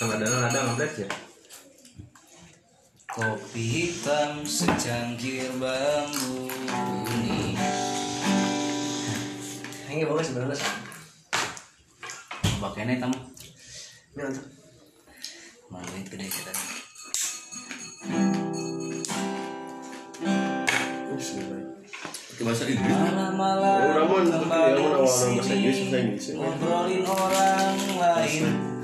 Kadang-kadang ada ngablet ya. Kopi hitam secangkir bambu ini Ini bagus sebenarnya sih. Pakainya hitam Ini mantap. Gede kita Ke bahasa Inggris. Malam-malam Ramon, kembali Ramon awal bahasa sini, Inggris, bahasa Inggris. Ngobrolin orang lain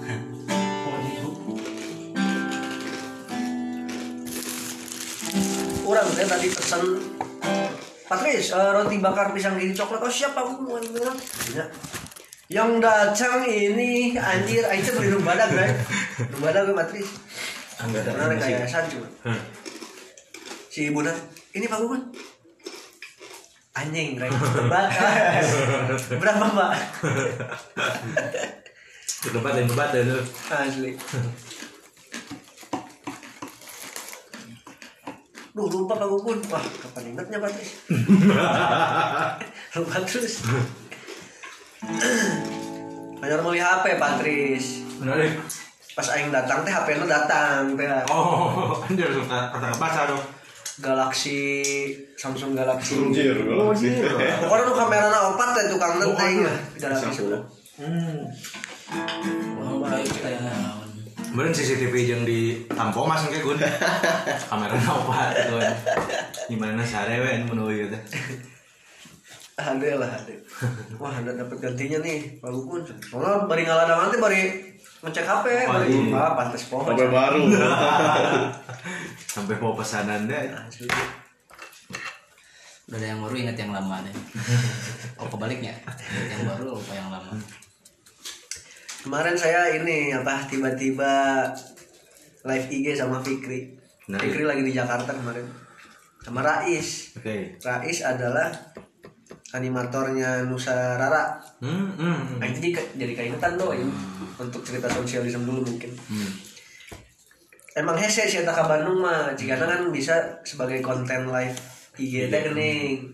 Orang teh tadi pesan Patris, eh, roti bakar pisang gigi coklat. Oh siapa aku mau bilang? Ya. Yang datang ini anjir, aing teh beli rumbadak, kan? Rumbadak gue Patris. Angga Karena rekayasa cuma. Si ibu nah, ini Pak Gugun. Anjing. Bakar. Berapa, Mbak? Debat dan debat dan. Asli. Duh, lupa Pak Gugun. Wah, kapan ingetnya Patris? lupa terus. Hanya beli HP Patris. Menarik. Pas aing datang teh HP lu datang teh. Oh, anjir suka kata baca dong. Galaxy Samsung Galaxy. Anjir, Oh, Galaxy. anjir. Pokoknya nu kamerana opat teh tukang mah. Galaxy. Hmm. Wah, baik Kemarin CCTV yang di Tampo mas kayak gue kamera apa tuh gimana sare we menuju gitu Ada lah ada. Wah, ada dapat gantinya nih, Pak Gugun. Soalnya bari ngaladang nanti bari ngecek HP, Oh, bari iya. ah, pantes pohon. Sampai baru. sampai mau pesanan deh Asli. Udah ada yang baru ingat yang lama deh Oh kebaliknya Yang baru lupa yang lama Kemarin saya ini apa tiba-tiba live IG sama Fikri. Nah, Fikri lagi di Jakarta kemarin. Sama Rais. oke Rais adalah animatornya Nusa Rara. hmm hmm hmm. Nah, jadi jadi keingetan ini untuk cerita sosialisme dulu mungkin. hmm. Emang hese sih eta ka Bandung mah, jika kan bisa sebagai konten live IG teh geuning.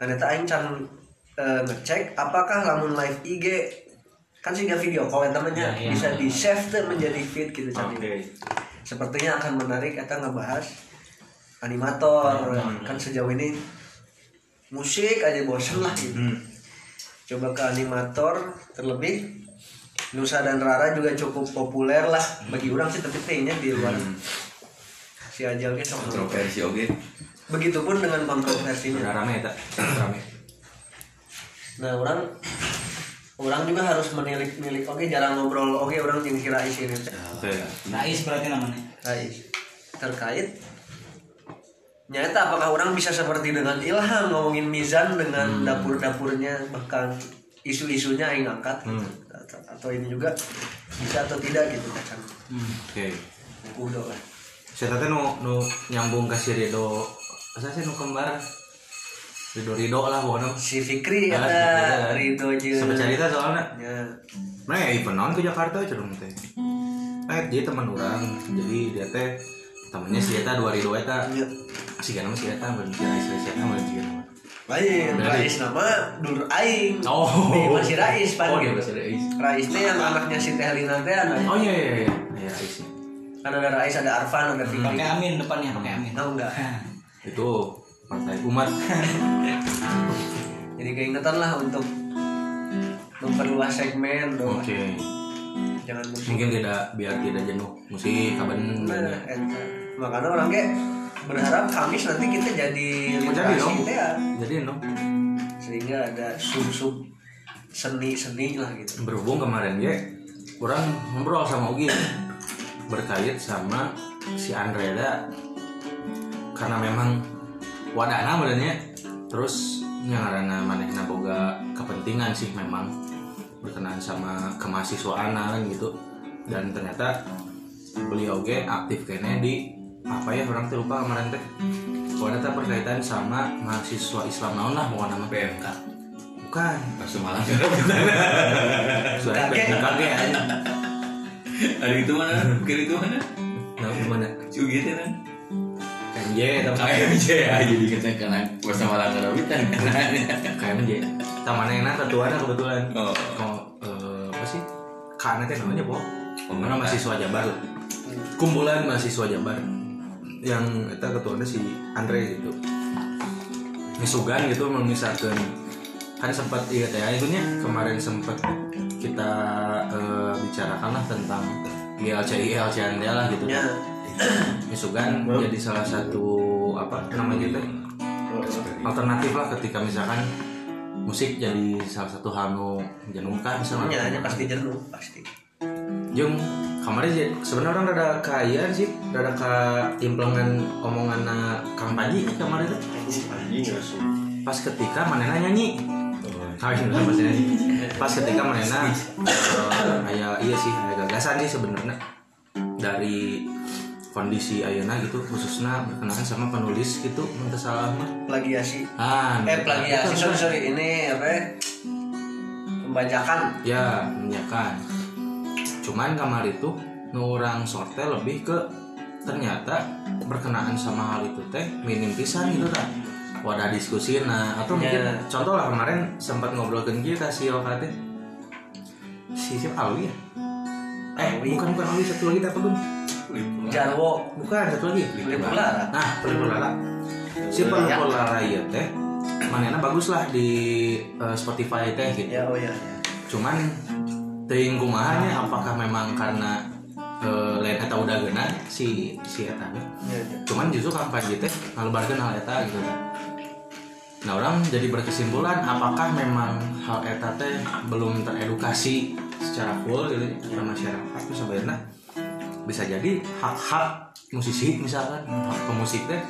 Kan eta aing can eh, ngecek apakah lamun live IG kan sih video call eta mah nya, Ya, ya. bisa di save tuh menjadi feed gitu can. oke Sepertinya akan menarik eta ngebahas animator kan sejauh ini musik aja bosen lah gitu. hmm. Coba ke animator terlebih Nusa dan Rara juga cukup populer lah bagi orang sih tapi kayaknya di luar si Ajalnya sama Kontroversi oke. begitupun dengan kontroversinya rame ya tak rame nah orang orang juga harus menilik-nilik. Oke jarang ngobrol. Oke orang jeung si Rais ini. Teh. oke. Rais berarti namanya? Rais. Terkait nyata apakah orang bisa seperti dengan Ilham ngomongin Mizan dengan dapur-dapurnya bahkan isu-isunya yang angkat gitu. atau, atau ini juga bisa atau tidak gitu kan. Oke. Udah lah. Saya tadi nu nu nyambung ke si Rido saya sih nu kembar Rido Rido lah pokoknya si Fikri Ah, ada si Fikri. Ridho jeung sampai cerita soalnya ya Nah, ya event naon ke Jakarta aja dong teh. Eh, dia teman orang. Jadi dia teh temennya si Eta dua ribu Eta. ya. Si Gana si Eta belum si Eta Gana. lain Rais nama dulur aing Oh. Nih, masih Rais pan Oh, dia masih Rais. Rais teh yang anaknya si Teh Lina teh anaknya Oh iya iya iya. Iya Rais. ya. kan ada Rais ada Arfan ada Fikri Pakai amin depannya pakai amin tahu nggak Itu partai umat. jadi keingetan lah untuk memperluas segmen dong Oke. jangan musik Mungkin tidak biar tidak jenuh musik kaban nah, makanya orang kayak berharap Kamis nanti kita jadi Oh, jadi dong. ya Jadi no. sehingga ada sub sub seni seni lah gitu Berhubung kemarin ya orang ngobrol sama Ugi berkait sama si Andreda karena memang wadana badannya terus ngarana manehna boga kepentingan sih memang berkenaan sama kemahasiswaan kan gitu dan ternyata beliau ge aktif kayaknya di apa ya orang tuh lupa kemarin teh teh berkaitan sama mahasiswa Islam naon lah mau nama PMK. bukan Langsung malam. soalnya Kakek. kakek aja Ada itu mana? Kira itu mana? nah Si Ugi teh kan. KMJ tapi KMJ aja jadi kita kena bersama langgar rawitan kan. KMJ taman enak ketuanya kebetulan. Oh. oh eh, apa sih? Karena teh namanya po karena mahasiswa Jabar kumpulan mahasiswa Jabar. Yang kita ketuanya si Andre gitu. Misugan gitu memisahkan kan sempat iya teh itunya. Kemarin sempat kita eh, bicarakan lah tentang GLCI LCN lah gitu. Ya. Misugan jadi salah satu apa namanya gitu alternatif. Lah ketika misalkan musik jadi salah satu hal nu jenungkah misalnya Ya, ya pasti jenuh pasti. Jung kemarin sih sebenarnya orang rada kaya sih rada ka implengan omongan Kang Panji kemarin tuh. Pas ketika nyanyi. Ah, iya, pas nyanyi. pas ketika manena eh, kayak iya sih ada gagasan sih sebenarnya. Dari kondisi Ayana gitu khususnya berkenaan sama penulis gitu minta salah mah Plagiasi. ah Eh plagiasi sorry sorry ini apa? ya? Pembajakan. ya cuman kamar itu nurang sorte lebih ke ternyata berkenaan sama hal itu teh minim pisan gitu kan wadah diskusi nah atau mungkin Ya. contoh lah kemarin sempat ngobrolin kita si Oka teh si siapa Alwi ya eh Alwi. bukan bukan Alwi satu lagi apa belum Jarwo. bukan satu lagi Pelipur Lara. nah pelipur lara si pelipur lara ya teh manena bagus lah di eh, Spotify teh gitu Ya oh ya. ya. cuman teuing kumahanya apakah memang karena eh, lain eta udah gena si si eta. Ya, ya. cuman justru kampanye teh ngalebarkeun hal eta gitu nah orang jadi berkesimpulan apakah memang hal eta teh belum teredukasi secara full gitu ke masyarakat terus sebenarnya bisa jadi hak-hak musisi misalkan. Hak pemusik teh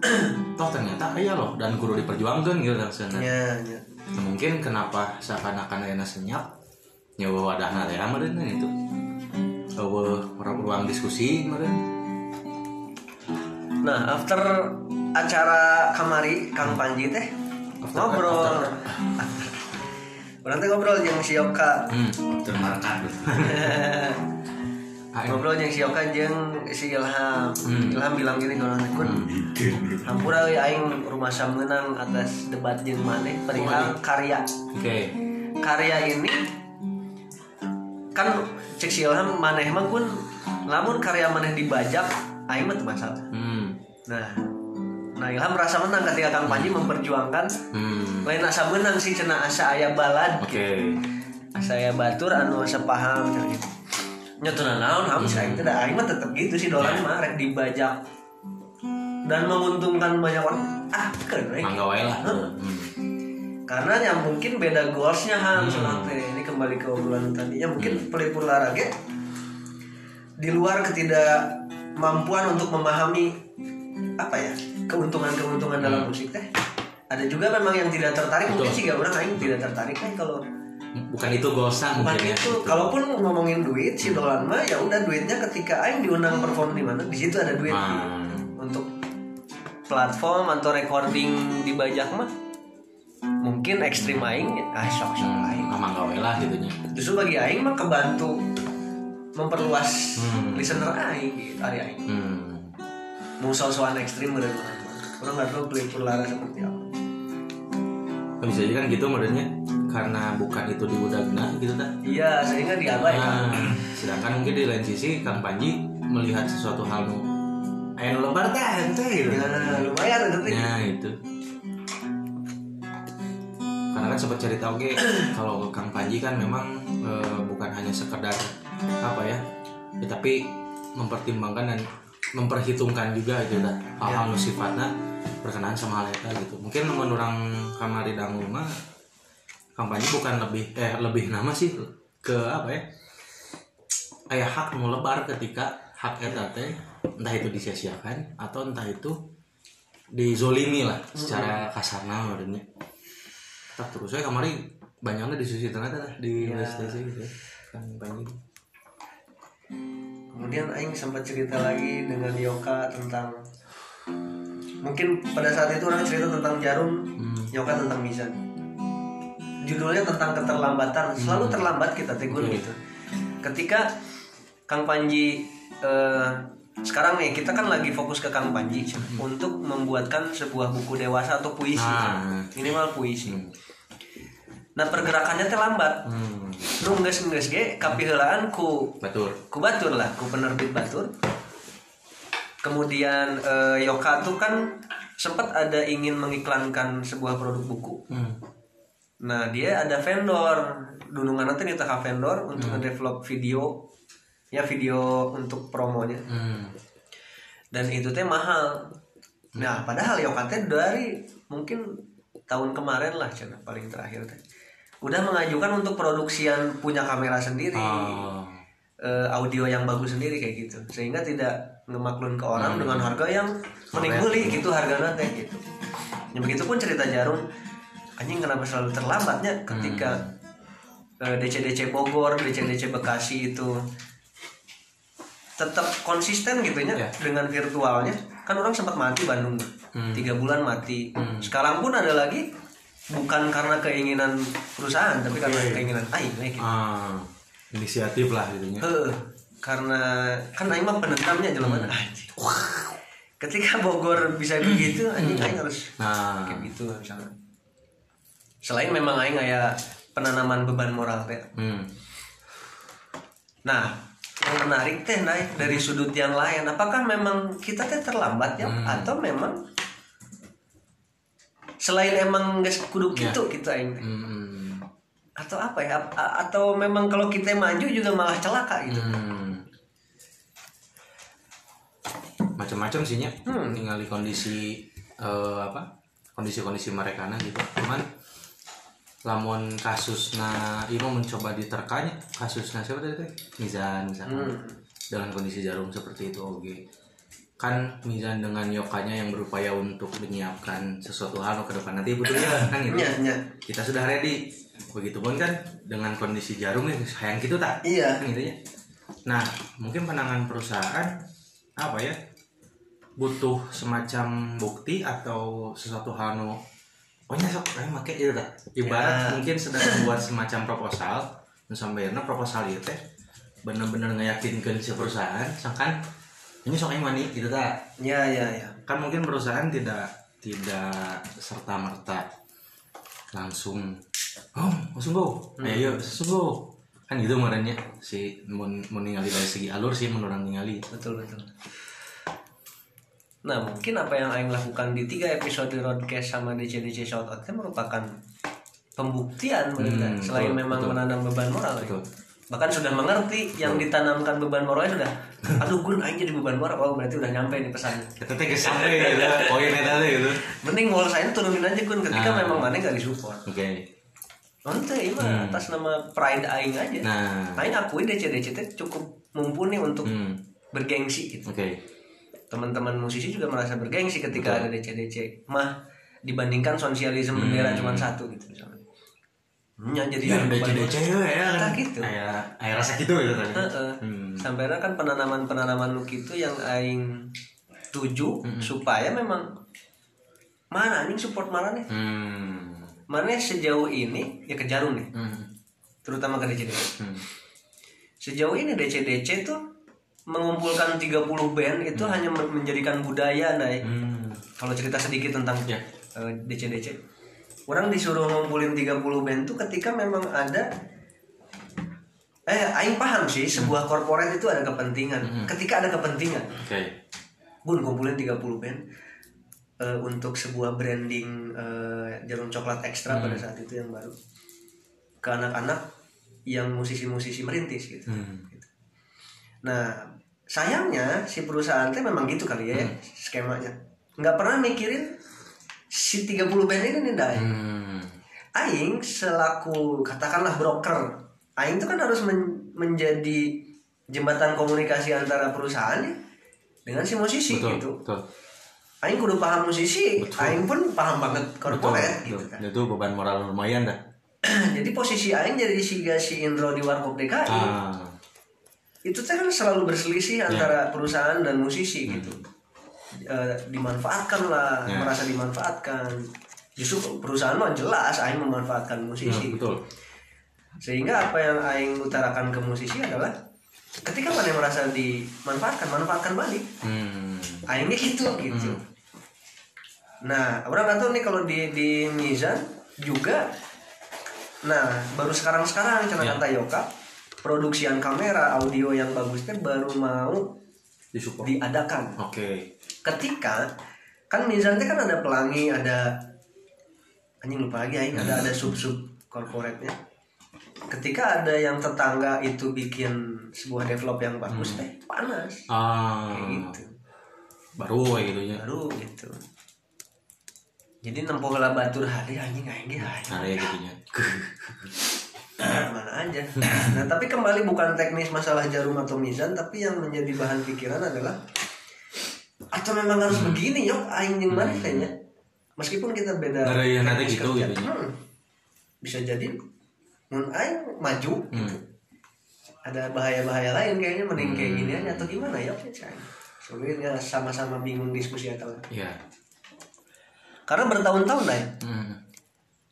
toh ternyata iya loh dan kudu diperjuangkan gitu kan sebenarnya Ya, ya. Nah, mungkin kenapa seakan-akan ayana senyap? Nyawa wadahna teh meureun kan itu. Eueuh ruang diskusi meureun Nah, after acara kamari Kang Panji teh After- ngobrol. Teh ngobrol jeung si Yoka. hmm Ah, ngobrol jeung si Yoka jeung si Ilham. Hmm. Ilham bilang gini kalau kun hampura we aing rumah menang atas debat jeung maneh perihal karya. oke. Karya ini kan cek si Ilham maneh mah kun lamun karya maneh dibajak aing mah masalah. hmm. Nah, nah Ilham merasa menang ketika Kang Panji memperjuangkan hmm. Lain asa menang sih cina asa aya balad. Oke. Asa aya batur anu asa paham cina gitu nyatuna naon ham sih aing teh da aing mah tetep gitu sih dolan mah rek dibajak. Dan menguntungkan banyak orang. Ah keren mangga wae lah. Hmm. karena ya mungkin beda goalsnya han hmm. teh. Ini kembali ke obrolan tadi. Ya mungkin pelipur olahraga di luar ketidakmampuan untuk memahami apa ya keuntungan-keuntungan dalam musik teh. Ada juga memang yang tidak tertarik. Mungkin sih gak orang aing tidak tertarik kan kalau bukan itu gosan bukan mungkin ya itu. kalaupun ngomongin duit si dolan mah ya udah duitnya ketika aing diundang perform di mana di situ ada duit. Hmm. untuk platform atau recording dibajak mah mungkin ekstrim aing ah sok sok aing. ah mangga wae lah gitunya justru bagi aing mah kebantu memperluas Hmm. listener aing gitu ari aing. Hmm. Mau soal-soal ekstrim bener orang nggak tahu lara seperti apa. Kan bisa jadi kan gitu modelnya karena bukan itu di udagna gitu kan iya sehingga diabaikan Nah, sedangkan mungkin di lain sisi Kang Panji melihat sesuatu hal nu nu lebar teh ente gitu. nah lumayan Nah, itu. Karena kan sempat cerita oke kalau Kang Panji kan memang eh, bukan hanya sekedar apa ya, ya, tapi mempertimbangkan dan memperhitungkan juga gitu dah hal-hal nu sifatnya berkenaan sama hal eta gitu. Mungkin menurut orang kamari dangu mah Kang Panji bukan lebih eh lebih nama sih ke apa ya? Aya hak nu lebar ketika hak eta teh entah itu disia-siakan atau entah itu dizolimi lah secara kasarnya menurutnya tak terus saya kemarin banyaknya diskusi ternyata lah di Ya. PlayStation gitu ya kan banyak Kemudian Aing sempat cerita lagi dengan Yoka tentang mungkin pada saat itu orang cerita tentang jarum, Hmm. Yoka tentang mizan. Judulnya tentang keterlambatan, selalu terlambat kita tegur gitu. Ketika Kang Panji eh, sekarang nih kita kan lagi fokus ke Kang Panji untuk membuatkan sebuah buku dewasa atau puisi, Nah. minimal puisi. Hmm. nah pergerakannya teh lambat hmm. nu geus geus ge kapiheulaan ku batur ku batur lah ku penerbit batur kemudian eh, Yoka tuh kan sempat ada ingin mengiklankan sebuah produk buku hmm. Nah dia ada vendor. Dunungan nanti di tengah vendor untuk ngedevelop video. Ya video untuk promonya. Hmm. dan itu teh mahal. Nah padahal Yoka teh dari mungkin tahun kemarin lah cina paling terakhir teh. Udah mengajukan untuk produksian punya kamera sendiri. Oh. eh, audio yang bagus sendiri kayak gitu. Sehingga tidak ngemaklun ke orang dengan harga yang mending beli gitu harganya teh gitu. Ya begitupun cerita jarum anjing kenapa selalu terlambatnya ketika eh, DC-DC Bogor DC-DC Bekasi itu tetap konsisten gitu ya Ya. dengan virtualnya kan orang sempat mati Bandung Hmm. tiga bulan mati sekarang pun ada lagi bukan karena keinginan perusahaan tapi karena keinginan aing gitu. Ah, inisiatif lah gitu. Heeh, karena kan aing mah penentamnya jelema anjing. Ketika Bogor bisa begitu anjing aing harus Nah, kayak gitu misalnya. Selain memang aing kayak penanaman beban moral teh. hmm. Nah, yang menarik teh naik dari sudut yang lain. Apakah memang kita teh terlambat ya atau memang selain emang geus kudu gitu kita aing teh. Hmm. Atau apa ya? A- Atau memang kalau kita maju juga malah celaka gitu. Hmm. Macam-macam sih nya. Hmm. Tinggal di kondisi eh, apa? Kondisi-kondisi mereka nah gitu. Cuman lamun kasusna ini mau mencoba diterkanya kasusnya siapa tadi teh? Mizan misalkan. Hmm. dengan kondisi jarum seperti itu oke. Kan Mizan dengan Yokanya yang berupaya untuk menyiapkan sesuatu hal ke depan. Nanti butuhnya kan gitu. Nya. kita sudah ready. Begitupun kan dengan kondisi jarum ya sayang gitu tak? Iya. kan gitu ya. Nah mungkin penanganan perusahaan apa ya? Butuh semacam bukti atau sesuatu hal oh nya sok. Kayak make itu tak ibarat Ya. mungkin sedang membuat semacam proposal. Nu sampeurna proposal itu teh bener-bener ngeyakinkan si perusahaan sangkan ini sok yang mani gitu tak Ya, ya, ya. kan mungkin perusahaan tidak tidak serta merta langsung oh langsung go ayo yuk langsung go kan gitu makanya si mau ningali dari segi alur sih menurut orang ningali Betul, betul. Nah, mungkin apa yang Aing lakukan di tiga episode Roadcast sama DC-DC Shoutout itu merupakan pembuktian mereka Hmm, selain betul, memang betul. menanam beban moral ya. Betul. bahkan sudah mengerti yang ditanamkan beban moralnya sudah aduh gue aing jadi beban moral. Oh berarti udah nyampe nih pesannya. Kita teh sampai gitu poin eta teh gitu. Mending moral saya turunin aja kun ketika Ah. memang mana nggak disupport. Oke. Nanti ini mah atas nama pride aing aja. Hmm. nah. Aing akui DC DC cukup mumpuni untuk hmm. bergengsi gitu. Oke teman-teman musisi juga merasa bergengsi ketika Betul. ada DC DC mah dibandingkan sosialisme bendera cuma satu gitu misalnya. Nya jadi Hmm. beban ya DC. DC ya. kan gitu. kayak kayak rasa gitu gitu kan Heeh. hmm. Sampai kan penanaman-penanaman lu gitu yang aing tuju supaya memang mana anjing support mana nih? Hmm. Mana sejauh ini ya ke jarum nih. Hmm. Terutama ke DCDC hmm. Sejauh ini DCDC tuh mengumpulkan 30 band itu hanya men- menjadikan budaya naik hmm. Kalau cerita sedikit tentang Ya. eh, DC-DC orang disuruh ngumpulin 30 band tuh ketika memang ada eh aing paham sih sebuah korporat itu ada kepentingan. Ketika ada kepentingan. Oke. Bun kumpulin 30 band eh, untuk sebuah branding eh, jarum coklat ekstra pada saat itu yang baru. Ke anak-anak yang musisi-musisi merintis gitu. Hmm Nah, sayangnya si perusahaan teh memang gitu kali ya skemanya. Nggak pernah mikirin si 30 band ini nih, Dai. hmm Aing selaku katakanlah broker, Aing itu kan harus men- menjadi jembatan komunikasi antara perusahaan ya dengan si musisi betul gitu. betul Aing kudu paham musisi, Aing pun paham banget betul, korporat gitu betul. kan. itu beban moral lumayan dah jadi posisi Aing jadi si si Indro di Warkop DKI. ah itu kan selalu berselisih antara perusahaan dan musisi gitu. Eh, dimanfaatkan lah Ya. merasa dimanfaatkan. Justru perusahaan mah jelas Aing memanfaatkan musisi. Hmm, betul. Sehingga apa yang Aing utarakan ke musisi adalah ketika mana merasa dimanfaatkan manfaatkan balik. Hmm. Aingnya gitu gitu. Nah orang tahu nih kalau di di Mizan juga nah baru sekarang sekarang cara Ya. kata Yoka produksian kamera audio yang bagus teh baru mau disupport. diadakan. Oke. Ketika kan teh kan ada pelangi ada anjing lupa lagi aing ada ada sub sub corporate-nya. Ketika ada yang tetangga itu bikin sebuah develop yang bagus teh panas. Ah. Kayak gitu. Baru kayak gitu ya. Baru gitu. Jadi nempuh lah batur hari anjing aing ge aing nah ya mana aja nah tapi kembali bukan teknis masalah jarum atau mizan tapi yang menjadi bahan pikiran adalah atau memang harus begini yuk aing yang mana kayaknya meskipun kita beda nanti teknis gitu, kerja. gitu ya. Hmm. bisa jadi mun aing maju hmm. ada bahaya-bahaya lain kayaknya mending kayak Hmm. gini aja atau gimana ya soalnya sama-sama bingung diskusi atau ya karena bertahun-tahun lah ya hmm.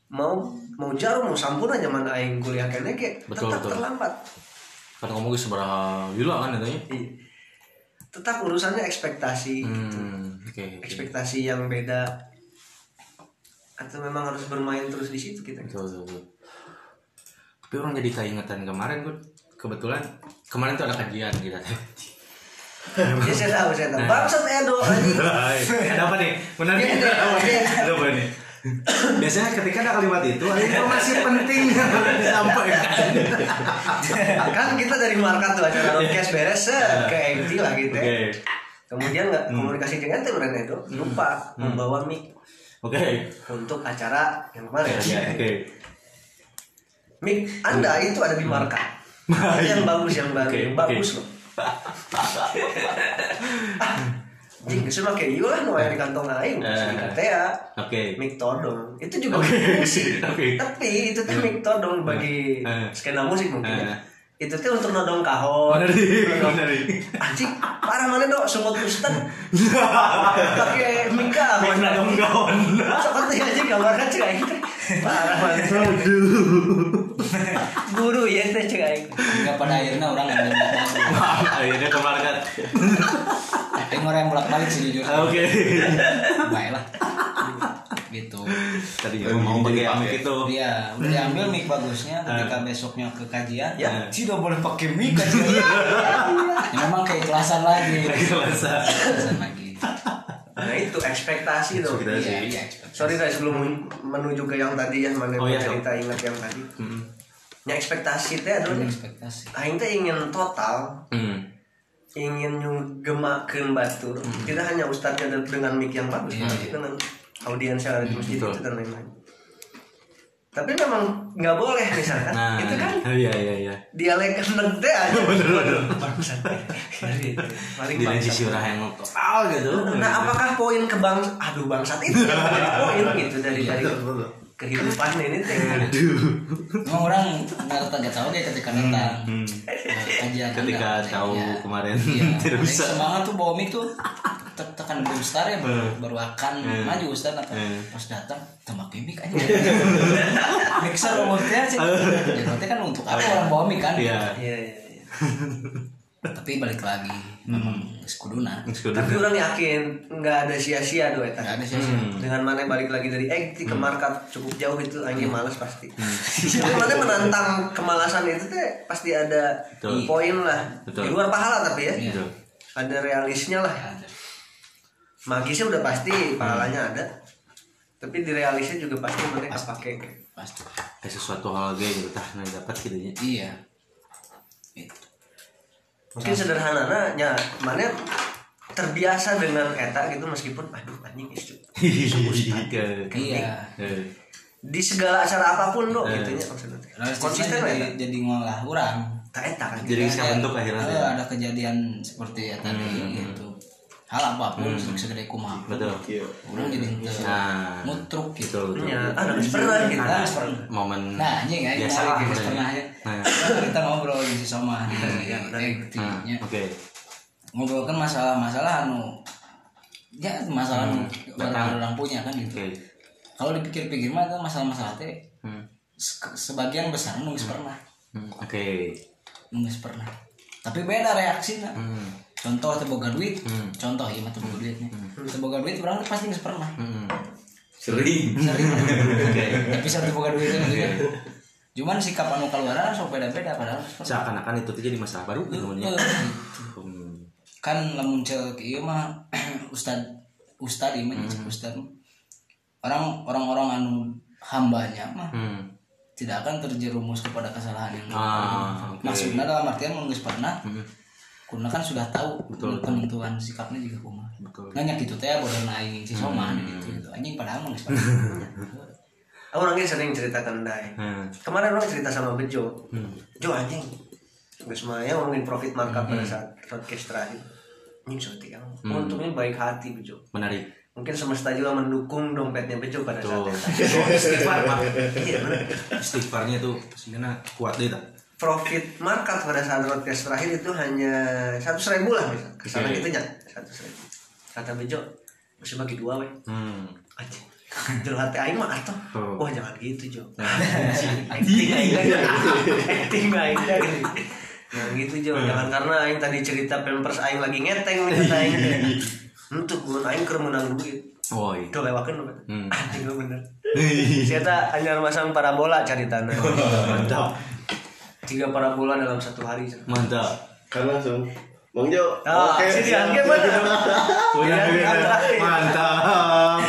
Mau mau jarum mau sampun aja mana aing kuliah kayaknya kayak Betul, tetap betul. terlambat. Kan ngomong seberapa gila kan katanya Iya. tetap urusannya ekspektasi. Hmm. oke oke. ekspektasi yang beda. Atau memang harus bermain terus di situ kita. Betul betul, betul. tapi orang jadi keingetan kemarin gue kebetulan kemarin tuh ada kajian kita. Teh ya saya tahu saya tahu. Bangsat Edo ada apa nih? Menarik Iya, ada apa nih iya. biasanya ketika ada kalimat itu ada informasi penting yang harus disampaikan kan kita dari market tuh acara broadcast beres ke MT lah gitu oke. Kemudian nggak komunikasi dengan tim Ren Edo lupa membawa mic. Oke. Untuk acara yang kemarin. Oke. Mic anda itu ada di market itu yang bagus yang oke. bagus loh Jing, kesu make ieu lah nu aya di kantong aing, Eh. teh ya. oke Mic todong. Itu juga Oke. fungsi. Oke. Tapi itu tuh mic todong bagi Eh. skena musik mungkin. ya. Eh. Itu tuh untuk nodong kahon. Bener di. Anjing, parah mana dok sumut ustad. Pakai mic kahon. Nodong kahon. Seperti aja gambarnya cek aing teh. Parah mana. Guru ya teh cek aing. Enggak pada akhirnya orang ngambil bagus. akhirnya ke Tapi orang yang bolak balik sih jujur. oke Baiklah. Gitu. tadi mau pakai mic itu Dia udah diambil mic bagusnya ketika besoknya ke kajian. Ya. tidak boleh pakai mic kajian. ya, memang keikhlasan lagi. Keikhlasan. Keikhlasan lagi. Nah itu ekspektasi dong. Ekspektasi. Iya, iya. ekspektasi. Sorry guys sebelum menuju ke yang tadi yang mana Oh, iya, cerita ingat yang tadi. Hmm. Ya ekspektasi teh adalah ekspektasi. aing teh ingin total Hmm. Ingin nyugemakeun batur tidak hanya ustadznya de- dengan mic yang bagus Iya, tapi dengan audiens yang ada di masjid betul. itu dan lain-lain tapi memang nggak boleh misalkan. Nah itu kan iya iya iya. dialek enek teh aja. Bangsat. Gitu. paling orang yang total gitu. Nah apakah poin ke bang aduh bangsat itu yang menjadi poin gitu dari dari kehidupan ini teh. Emang orang nggak nggak tahu kayak ketika datang Hmm. eh, kajian ketika enggak, tahu ya. kemarin Iya, tidak bisa. Semangat tuh bawa mic tuh. Te- tekan belum star ya baru, Hmm. baru akan. Hmm. maju Ustaz apa Hmm. pas datang tembak mic aja. Mixer umurnya aja. Ya berarti kan untuk apa orang bawa mic kan? Iya. Iya iya iya. tapi balik lagi memang sekuduna Sudah. tapi orang yakin nggak ada sia-sia doa eta. ada sih Hmm. dengan mana balik lagi dari eh ke market cukup jauh itu anjing males pasti. Tapi mana menantang kemalasan itu teh pasti ada Betul. poin lah. Betul. di luar pahala tapi ya. Iya. Gitu. ada realisnya lah. Magisnya udah pasti pahalanya ada. Tapi di realisnya juga pasti mana pakai pasti. kayak sesuatu hal gitu tah nah dapat gitu ya. Iya. Itu mungkin sederhana ya mana terbiasa dengan eta gitu meskipun aduh anjing itu Ke- iya. Eh, di segala acara apa pun lo Eh. gitu nya maksudnya. Realistisnya konsisten lah jadi, ya. jadi ngolah orang tak eta kan jadi bisa bentuk akhirnya? eh, ada kejadian seperti ya tadi gitu hal apa pun segede kumaha betul. Orang jadi ente nah mutruk gitu. Betul betul. Ya ada pernah gitu Nah, pernah. momen Nah, anjing ya, biasa lah gitu pernah ya. Nah. Kan kita ngobrol di Soma gitu ya, Nah, intinya oke. Ngobrol kan masalah-masalah anu ya masalah anu orang orang punya kan gitu. oke. Kalau dipikir-pikir mah itu masalah-masalah teh Hmm. se- sebagian besar nunggu pernah, Hmm, oke. Nunggu pernah. Tapi beda reaksinya. Hmm. Contoh teboga duit, Hmm. contoh iya mah teboga duitnya. Teboga duit orang pasti nggak pernah. Hmm. Sering. Sering. oke Tapi satu teboga duit itu gitu. cuman sikap anu keluaran sok beda-beda padahal seakan-akan itu tuh jadi masalah baru gitu namanya. Hmm. kan lamun cek ieu mah ustad ustad ieu mah Hmm. cek ustad mah. orang orang-orang anu hambanya mah Hmm. tidak akan terjerumus kepada kesalahan yang Ah, oke. maksudnya dalam artian mun geus pernah Hmm. Kuna kan sudah tahu Betul, penentuan sikapnya juga kumaha Betul. nanya gitu teh bodoh aing si soman Hmm. gitu, gitu anjing padahal mah Aku orangnya sering ceritakan Dai. Hmm. Kemarin orang cerita sama Bejo. Hmm. Jo anjing. Gus Maya ngomongin profit markup pada saat podcast terakhir. Anjing sorti yang untungnya baik hati Bejo. menarik Mungkin semesta juga mendukung dompetnya Bejo pada saat tuh itu. Oh, istighfar Pak. Iya benar. istighfarnya tuh sebenarnya kuat deh tak Profit markup pada saat podcast terakhir itu hanya satu seribu lah misal. Ke sana Oke. gitu nya satu seribu. Kata Bejo masih bagi dua weh. hmm. Anjing. Jero hati aing mah. Oh. Wah jangan gitu Jo. Acting aing aja. Acting aing aja. Nah gitu Jo, jangan karena aing tadi cerita Pampers aing lagi ngeteng nih kata aing. Untuk gue aing keur menang duit. Woi. Tuh lewakeun lu. Hmm. Anjing lu bener. Siapa hanya masang parabola cari tanah. mantap Tiga parabola dalam satu hari. Mantap Kan langsung. Bang Jo. Ah, oke. sini angke mana? Punya Iya, mantap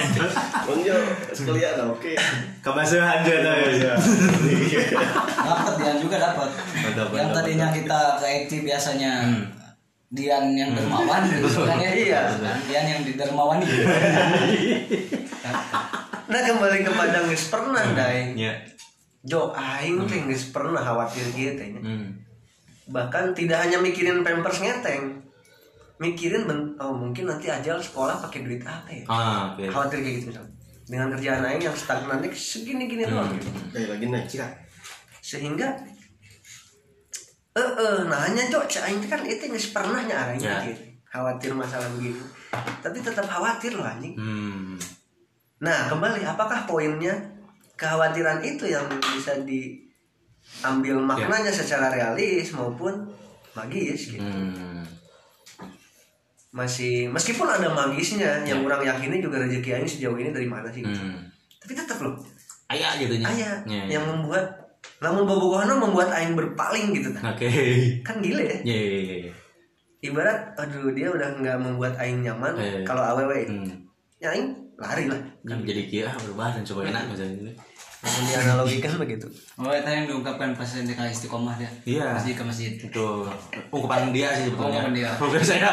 Bang Jo, sekalian dah, oke. kebasahan aja tuh ya dapat Dian juga dapat yang tadinya kita ke IT biasanya Dian yang dermawan gitu kan ya Iya. Dian yang di dermawan gitu Nah kembali ke Padang pernah dai. ya Jo aing teh geus pernah khawatir gitu nya. hmm. bahkan tidak hanya mikirin pampers ngeteng mikirin ben- oh mungkin nanti ajal sekolah pakai duit apa ya ah oke khawatir kayak gitu misalnya dengan kerjaan aing yang stagnan nih segini gini doang gitu. Kayak lagi naik cira. sehingga eh eh nanya cak aing teh kan itu nggak pernah nya aing Ya. mikir khawatir masalah begini tapi tetap khawatir loh anjing hmm. nah kembali apakah poinnya kekhawatiran itu yang bisa diambil maknanya secara realis maupun magis gitu Hmm. masih meskipun ada magisnya yang orang yakini juga rezeki aing sejauh ini dari mana sih gitu. Hmm. tapi tetap loh ayah gitu nya ayah Ya, ya. yang membuat namun bobogohana membuat aing berpaling gitu kan oke kan gila ya ya ya ya, ya. ibarat aduh dia udah nggak membuat aing nyaman kalau awewe Hmm. ya aing lari lah Kan jadi kira berubah dan coba enak misalnya langsung dianalogikan begitu. Oh itu yang diungkapkan pas di kali istiqomah dia. Iya. masjid ke masjid. Itu ungkapan dia sih sebetulnya Ungkapan dia. bukan saya.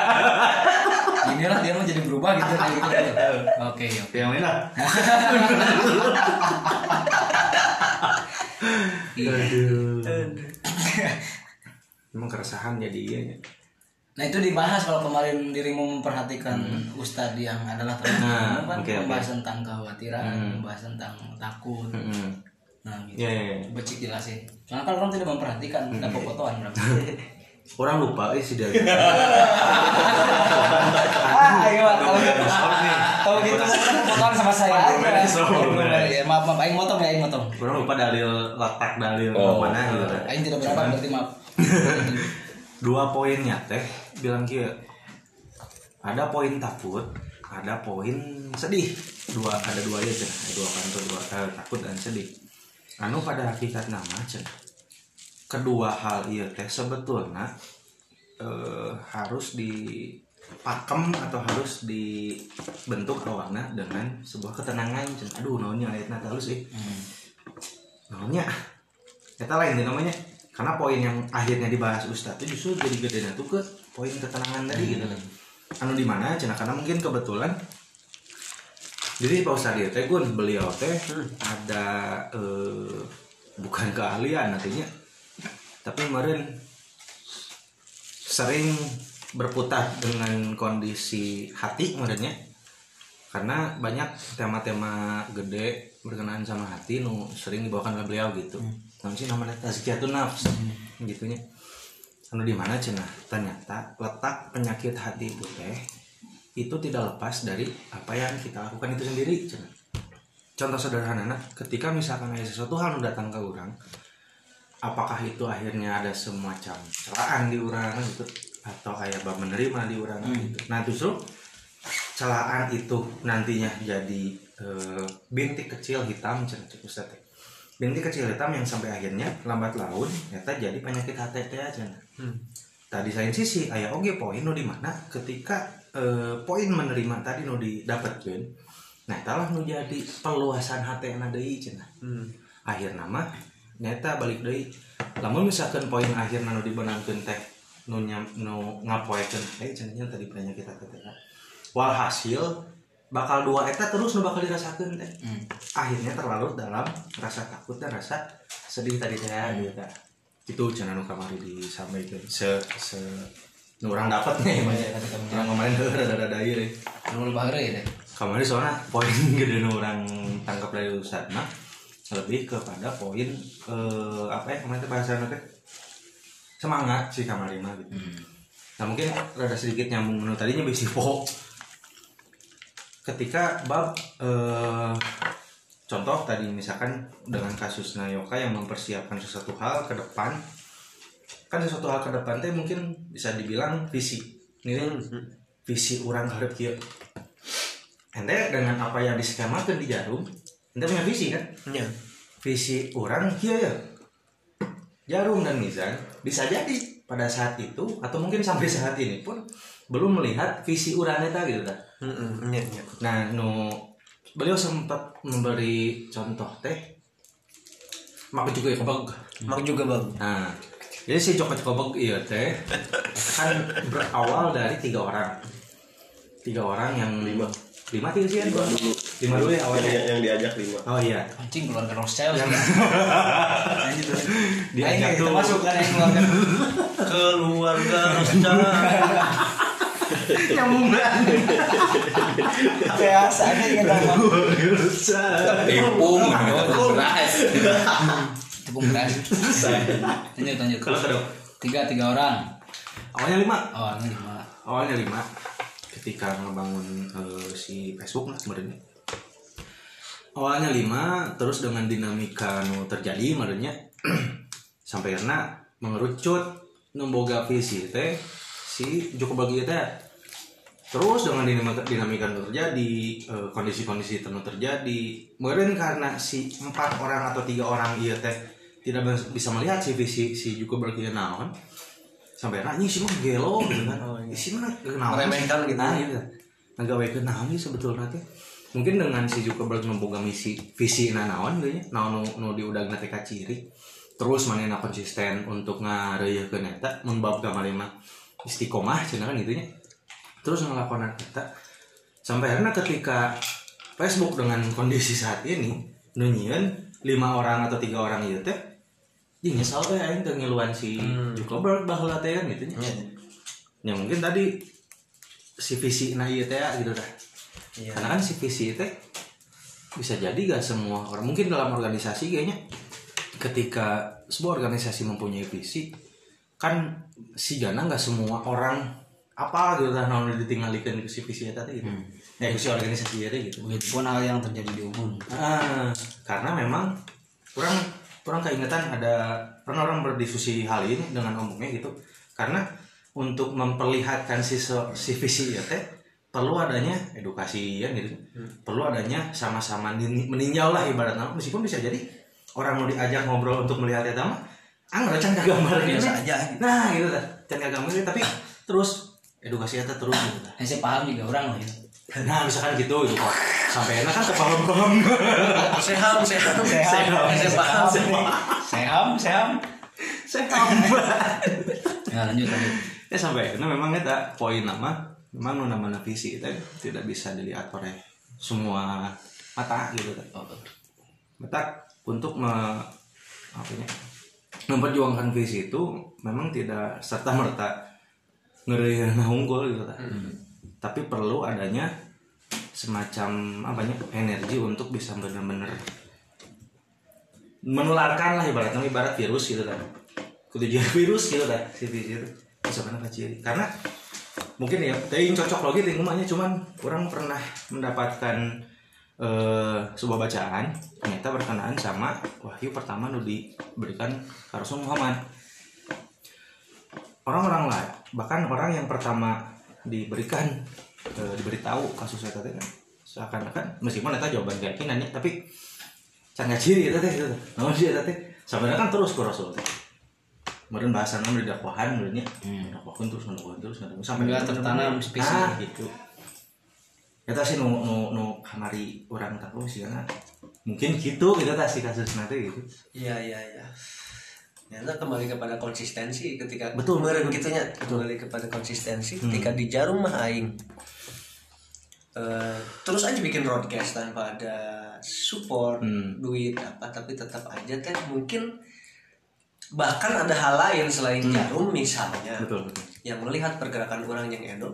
Inilah dia mau jadi berubah gitu kayak gitu. Oke oke. Yang mana Iya. aduh. Emang keresahan jadi iya ya. Nah itu dibahas kalau kemarin dirimu memperhatikan Ustadz yang adalah teman Nah, kan oke. membahas tentang kekhawatiran, Hmm. membahas tentang takut. Hmm. Nah gitu. ya ya ya. Becik jelasin. Soalnya kalau orang tidak memperhatikan, ada fotoan berarti. orang lupa eh si dia ah, ayo kalau gitu. Kalau gitu fotoan sama saya aja. Sorry. Ya, maaf maaf, aing motong ya, aing motong. orang lupa dalil letak dalil Oh. mana gitu kan. Aing tidak berapa berarti maaf. dua poinnya teh bilang kia ada poin takut ada poin sedih. Dua ada dua ya cen dua kantor dua eh, takut dan sedih. Anu pada hakikat nama cen kedua hal iya teh sebetulnya eh, harus dipakem atau harus dibentuk awalnya dengan sebuah ketenangan cen aduh naonnya ayatnya halus sih namanya kita lain deh namanya karena poin yang akhirnya dibahas Ustadz itu justru jadi gede tuh ke poin ketenangan tadi gitu. Kan anu di mana cina karena mungkin kebetulan jadi Pak Ustadz dia teh Gun, beliau teh ada eh, bukan keahlian nantinya tapi kemarin sering berputar dengan kondisi hati kemarinnya. Karena banyak tema-tema gede berkenaan sama hati nu sering dibawakan oleh beliau gitu. Hmm. Sih namanya tazkiyatun nafs. Gitunya. Anu di mana cenah ternyata letak penyakit hati itu teh itu tidak lepas dari apa yang kita lakukan itu sendiri cenah contoh sederhana ketika misalkan ada sesuatu hal datang ke orang apakah itu akhirnya ada semacam celaan di orang gitu atau kayak bab menerima di orang gitu? Nah justru celaan itu nantinya jadi eh, bintik kecil hitam cenah Ustaz teh. Binti kecil hitam yang sampai akhirnya lambat laun nyata jadi penyakit HTT aja. Hmm. tadi saya sisi ayah oke poin nu di mana? Ketika eh, poin menerima tadi nu didapatkan nah talah nu jadi peluasan hati na deui cenah Hmm. akhir nama nyata balik deui lamun misalkan poin akhir nu dibenangkeun teh nu nyam nu ngapoekeun eh tadi penyakit HTT walhasil bakal dua eta terus nu bakal dirasakeun teh Hmm. akhirnya terlarut dalam rasa takut dan rasa sedih tadi saya gitu itu channel nu kamari disampaikan se se nu urang dapat nih Banyak orang kemarin ada ada ada ieu Anu lebih ya deh. kamari soalnya poin gede nu orang tangkap dari ustad mah lebih kepada poin eh, apa ya kemarin bahasa teh semangat sih kamari mah gitu Hmm. Nah mungkin rada sedikit nyambung menu tadinya bisi po. Ketika bab eh, contoh tadi misalkan dengan kasus Nayoka yang mempersiapkan sesuatu hal ke depan, kan sesuatu hal ke depan teh mungkin bisa dibilang visi. Ini visi orang harap kieu. Ente dengan apa yang diskemakan di jarum, ente punya visi kan? Nya. visi orang kia ya jarum dan mizan bisa jadi pada saat itu atau mungkin sampai saat ini pun belum melihat visi orang eta gitu dah. Heeh, nya nya. Nah, nu beliau sempat memberi contoh teh mak juga ya kebag. Mak juga bang. Nah, jadi si Joko Kobog iya teh kan berawal dari tiga orang. Tiga orang yang Lima. lima tiga sih kan? Lima dulu. Lima dulu ya Yang, awalnya. yang, yang diajak lima. Oh iya. Anjing keluarga Rothschild. Yang diajak tuh masuk kan yang keluarga. Keluarga secara nyambung banget. Biasa aja kita. Tepung, beras. Tepung beras. Lanjut lanjut. Tiga tiga orang. awalnya lima. Ini lima. awalnya lima ketika ngebangun eh, si Facebook lah sebenarnya awalnya lima terus dengan dinamika nu terjadi sebenarnya sampai karena mengerucut nemboga visi teh si Joko Bagi teh terus dengan dinamika terjadi eh, kondisi-kondisi nu terjadi. Mungkin karena si empat orang atau tiga orang iya teh tidak bisa melihat si visi si Joko Bagi naon sampai ini sih mah gelo gitu kan. Oh, iya. isi mah kenaon Meremehkan gitu. nah gitu ngagawe kenaon sih sebetulnya teh? Mungkin dengan si Zuckerberg memboga misi visi na naon gitu nya naon nu, nu diudag ka ciri terus manehna konsisten untuk ngareuyekeun eta mun bab kamari mah istiqomah cenah kan gitu nya terus ngelakonan eta sampai akhirnya ketika Facebook dengan kondisi saat ini nunyian lima orang atau tiga orang itu teh Ih nyesal teh aing teu ngiluan si Zuckerberg baheula teh kan gitu nya. Ya mungkin tadi si visi na ieu teh gitu dah. Iya. Karena kan si visi teh bisa jadi gak semua orang mungkin dalam organisasi kayaknya ketika sebuah organisasi mempunyai visi kan si Gana nggak semua orang apa gitu dah naon ditinggalikeun ke si visi eta teh gitu. Ya ke si organisasi eta gitu. Begitupun hal yang terjadi di umum. Ah, karena memang kurang kurang keingetan ada pernah orang berdiskusi hal ini dengan umumnya gitu karena untuk memperlihatkan si si visi ya teh perlu adanya edukasi ya gitu perlu adanya sama-sama nin- meninjau lah ibaratnya meskipun bisa jadi orang mau diajak ngobrol untuk melihat itu mah anggar can gambar Biasa aja. nah gitu kan can tapi terus edukasi eta terus gitu tah. Saya paham juga orang loh ya. nah misalkan gitu gitu kok sampai enak kan kepaham-paham Seham, seham, Seham. Saya paham. Seham, seham. saya kambat Ya lanjut lanjut. ya sampai karena memang kita poin nama memang nu nama visi itu tidak bisa dilihat oleh semua mata gitu kan mata untuk me, apa ya, memperjuangkan visi itu memang tidak serta merta ngeriana unggul gitu kan. Tapi perlu adanya semacam apa ya energi untuk bisa benar-benar menularkan lah ibaratnya ibarat virus gitu kan. Jadi virus gitu kan. Si virus bisa kena ke ciri karena mungkin ya tapi cocok lagi tinggumannya cuman orang pernah mendapatkan eh, sebuah bacaan ternyata berkenaan sama wahyu pertama nu diberikan Rasul Muhammad orang-orang lain bahkan orang yang pertama diberikan eh, diberitahu kasus itu kan seakan-akan meskipun itu jawaban keyakinannya tapi can ciri eta teh gitu. Naon sih eta teh sebenarnya kan terus ku rasul. Teh Kemudian bahasan nama di dakwahan sebenarnya dakwahan terus dakwahan terus dakwahan terus Nggak tertanam spesifik. ah, gitu. Kita sih nu nu nu kamari orang tahu sih karena mungkin gitu kita tak sih kasus nanti gitu. Iya iya iya. Ya, nah, kembali kepada konsistensi ketika Betul, betul. gitunya kembali kepada konsistensi ketika di jarum mah aing Eh, terus aja bikin broadcast tanpa ada support Hmm. duit apa tapi tetap aja teh mungkin bahkan ada hal lain selain jarum misalnya betul betul. yang melihat pergerakan orang yang edo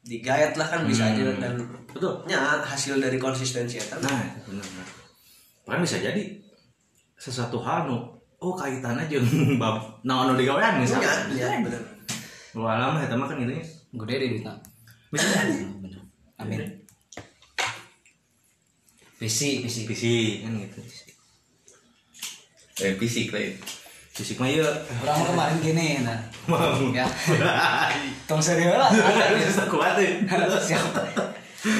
digayat lah kan bisa aja dan betul nya hasil dari konsistensi itu nah itu benar benar Bahkan bisa jadi sesuatu hal nu oh kaitannya jeung bab naon nu digawean ya, misalnya ya, bener. lu alam eta mah kan ini gede deh bisa jadi. bener. Amin. Visi visi visi kan gitu. Eh fisik lain. fisik mah ieu. Orang mah kemarin gini nah. Ya. Tong serius lah. Bisa kuat tuh siap.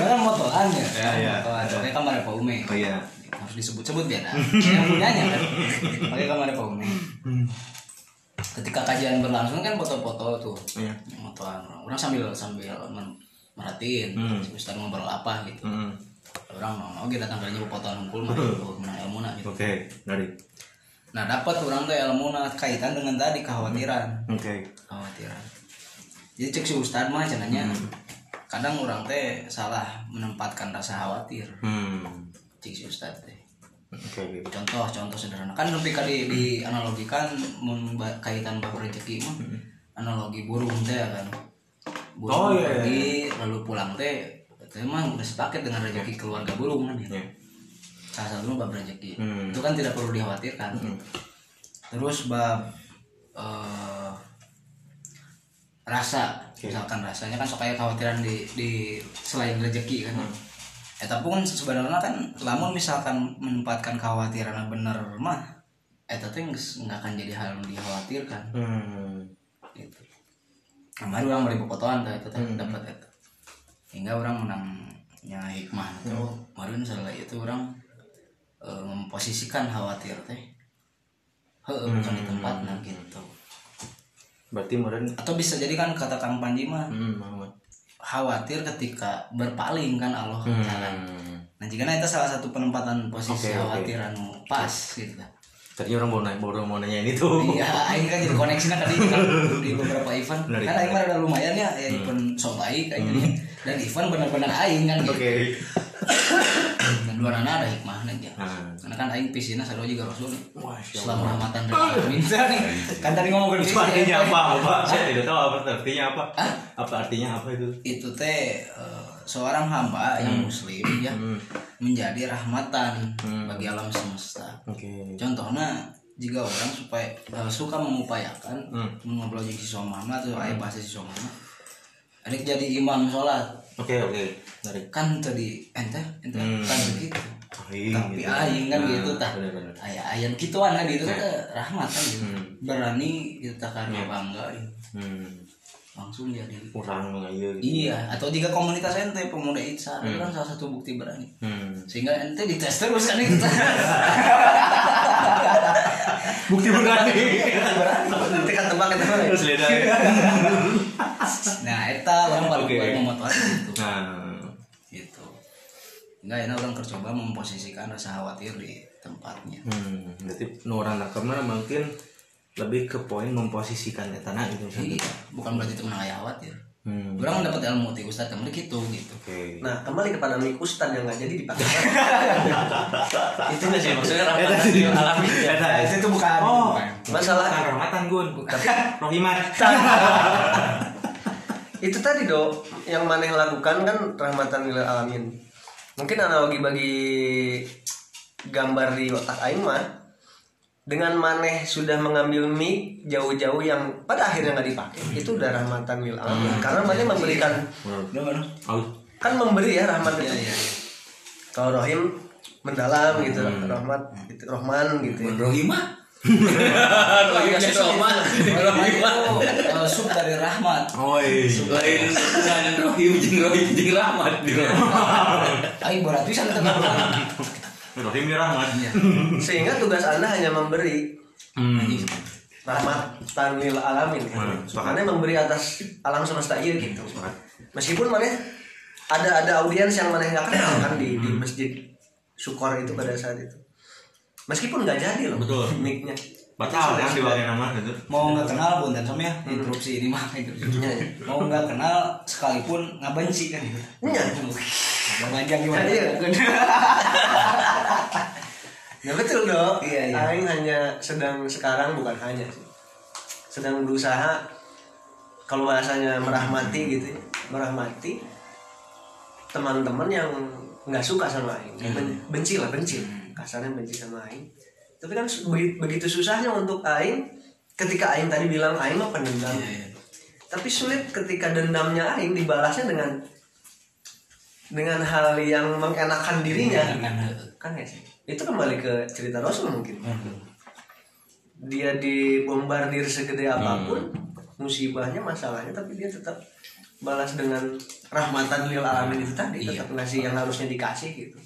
Orang motoran ya. Ya, ya. motoran pakai kamar Pak Ume. Oh iya harus disebut-sebut biar yang punyanya kan? Pakai kamar Ume ketika kajian berlangsung kan foto-foto tuh. Iya. Motoran orang orang sambil sambil merhatiin. Hmm. Ustaz ngobrol apa gitu. Mm. orang mau oke datang kerja fotoan hunkul mah gitu menang ilmu gitu. Oke dari. Nah dapat orang tuh ilmu kaitan dengan tadi kekhawatiran. Oke. Kekhawatiran. Jadi cek si Ustad mah cenanya kadang orang teh salah menempatkan rasa khawatir. Hmm cek si Ustad teh oke. contoh contoh sederhana. Kan lebih kali di analogikan mun ba- kaitan bab rezeki mah analogi burung teh kan? Oh, burung iya, iya, pergi lalu pulang teh teh mah udah sepaket dengan rezeki keluarga burung kan ya Iya. salah satunya bab rezeki. Hmm. itu kan tidak perlu dikhawatirkan. Terus bab eh, rasa. Misalkan rasanya kan sok kayak khawatiran di di selain rezeki kan. Eh tapi kan sebenarnya kan lamun misalkan menempatkan kekhawatiran bener mah eh tapi nggak akan jadi hal yang dikhawatirkan. Hmm. Gitu. Kemarin orang beri potongan teh itu teh dapat itu hingga orang menangnya hikmah itu kemarin setelah itu orang eh, memposisikan khawatir teh. Heeh, bukan di tempatnya gitu. Berarti meren atau bisa jadi kan kata Kang Panji mah hmm khawatir ketika berpaling kan Allah Ta'ala. hmm Nah jika itu salah satu penempatan posisi Oke, oke. khawatir anu pas gitu kan. tadi orang mau nanya baru mau nanya itu Iya, aing kan jadi koneksinya tadi kan di beberapa event. Benar, Kan aing ada lumayan ya, ya event sok baik aing jadi. Dan event benar-benar aing kan gitu. oke Dan dua nana ada hikmahnya aja. Hmm. Karena kan aing pisina sarua juga Rasul Islam rahmatan alamin. nih. Kan tadi ngomongin itu artinya ya. apa apa saya tidak tahu apa artinya apa apa artinya apa itu Itu teh eh, seorang hamba yang muslim ya menjadi rahmatan bagi alam semesta. contohnya jika orang supaya eh, suka mengupayakan Hmm. ngobrol jeung si Somama atau aya bahasa si Somama adik jadi imam sholat oke oke dari kan tadi ente ente Hmm. kan begitu. Aing tapi gitu. aing kan Nah, gitu tah. bener-bener. aya ayan gituan kan gitu teh rahmat kan gitu. Hmm. berani kita karena bangga gitu. hmm. Langsung jadi. Kurang iya gitu. Iya atau jika komunitas ente pemuda itsa itu kan salah satu bukti berani. Hmm. Sehingga ente dites terus kan itu bukti berani. Nanti kan tebak itu terus nah eta orang baru Oke. buat memotivasi itu nah. Gitu. Enggak ini orang tercoba memposisikan rasa khawatir di tempatnya. Hmm berarti orang nakemna mungkin lebih ke poin memposisikan etana gitu iya bukan berarti itu menang aya khawatir hmm. Orang mendapat ilmu ti ustad kamu gitu gitu. Oke. Nah, kembali kepada mik Ustad yang nggak jadi dipakai. Itu nggak sih maksudnya rahmatan lil alamin. Eta, itu bukan Oh, bukan. Masalah bukan rahmatan gun tapi rohimat itu tadi dok. Yang maneh lakukan kan rahmatan lil alamin. Mungkin analogi bagi gambar di otak aing mah dengan maneh sudah mengambil mic jauh-jauh yang pada akhirnya nggak dipakai itu udah rahmatan lil alamin. Karena maneh memberikan Udah, udah. oh kan memberi ya rahmat itu iya iya. Kalau rohim mendalam gitu rahmat gitu rohman gitu ya. rohimah Rohim jadi rahmat. rohimah itu eh, sub dari rahmat. Oi. Lain lain rohim jeung rohim jeung rahmat di aing berat bisa tentang Rohim ya rahmat. Iya. sehingga tugas anda hanya memberi Hmm. rahmat tanlil alamin. Kan? Mana memberi atas alam semesta iya gitu. Meskipun mana ada ada audiens yang mana nggak kenal kan di di Hmm. masjid Sukor itu pada saat itu meskipun nggak jadi loh Betul. mic-nya Batal kan dipakai nama gitu. mau nggak kenal pun dan som ya interupsi ini mah gitu. Iya, iya. mau nggak kenal sekalipun nggak benci kan gitu Iya. Bang Ajang gimana Iya. Ya betul dong. Iya, iya. Aing hanya sedang sekarang bukan hanya sih. Sedang berusaha kalau bahasanya merahmati gitu ya. Merahmati teman-teman yang nggak suka sama Aing. Ben- benci lah, benci. Kasarnya benci sama Aing. Tapi kan begitu susahnya untuk Aing ketika Aing tadi bilang Aing mah pendendam. Iya, Tapi sulit ketika dendamnya Aing dibalasnya dengan dengan hal yang mengenakan dirinya. Dengan- kan ya sih? Itu kembali ke cerita Rasul mungkin. Dia dibombardir segede apa pun musibahnya masalahnya tapi dia tetap balas dengan rahmatan lil alamin itu tadi Iya. tetap ngasih yang harusnya dikasih gitu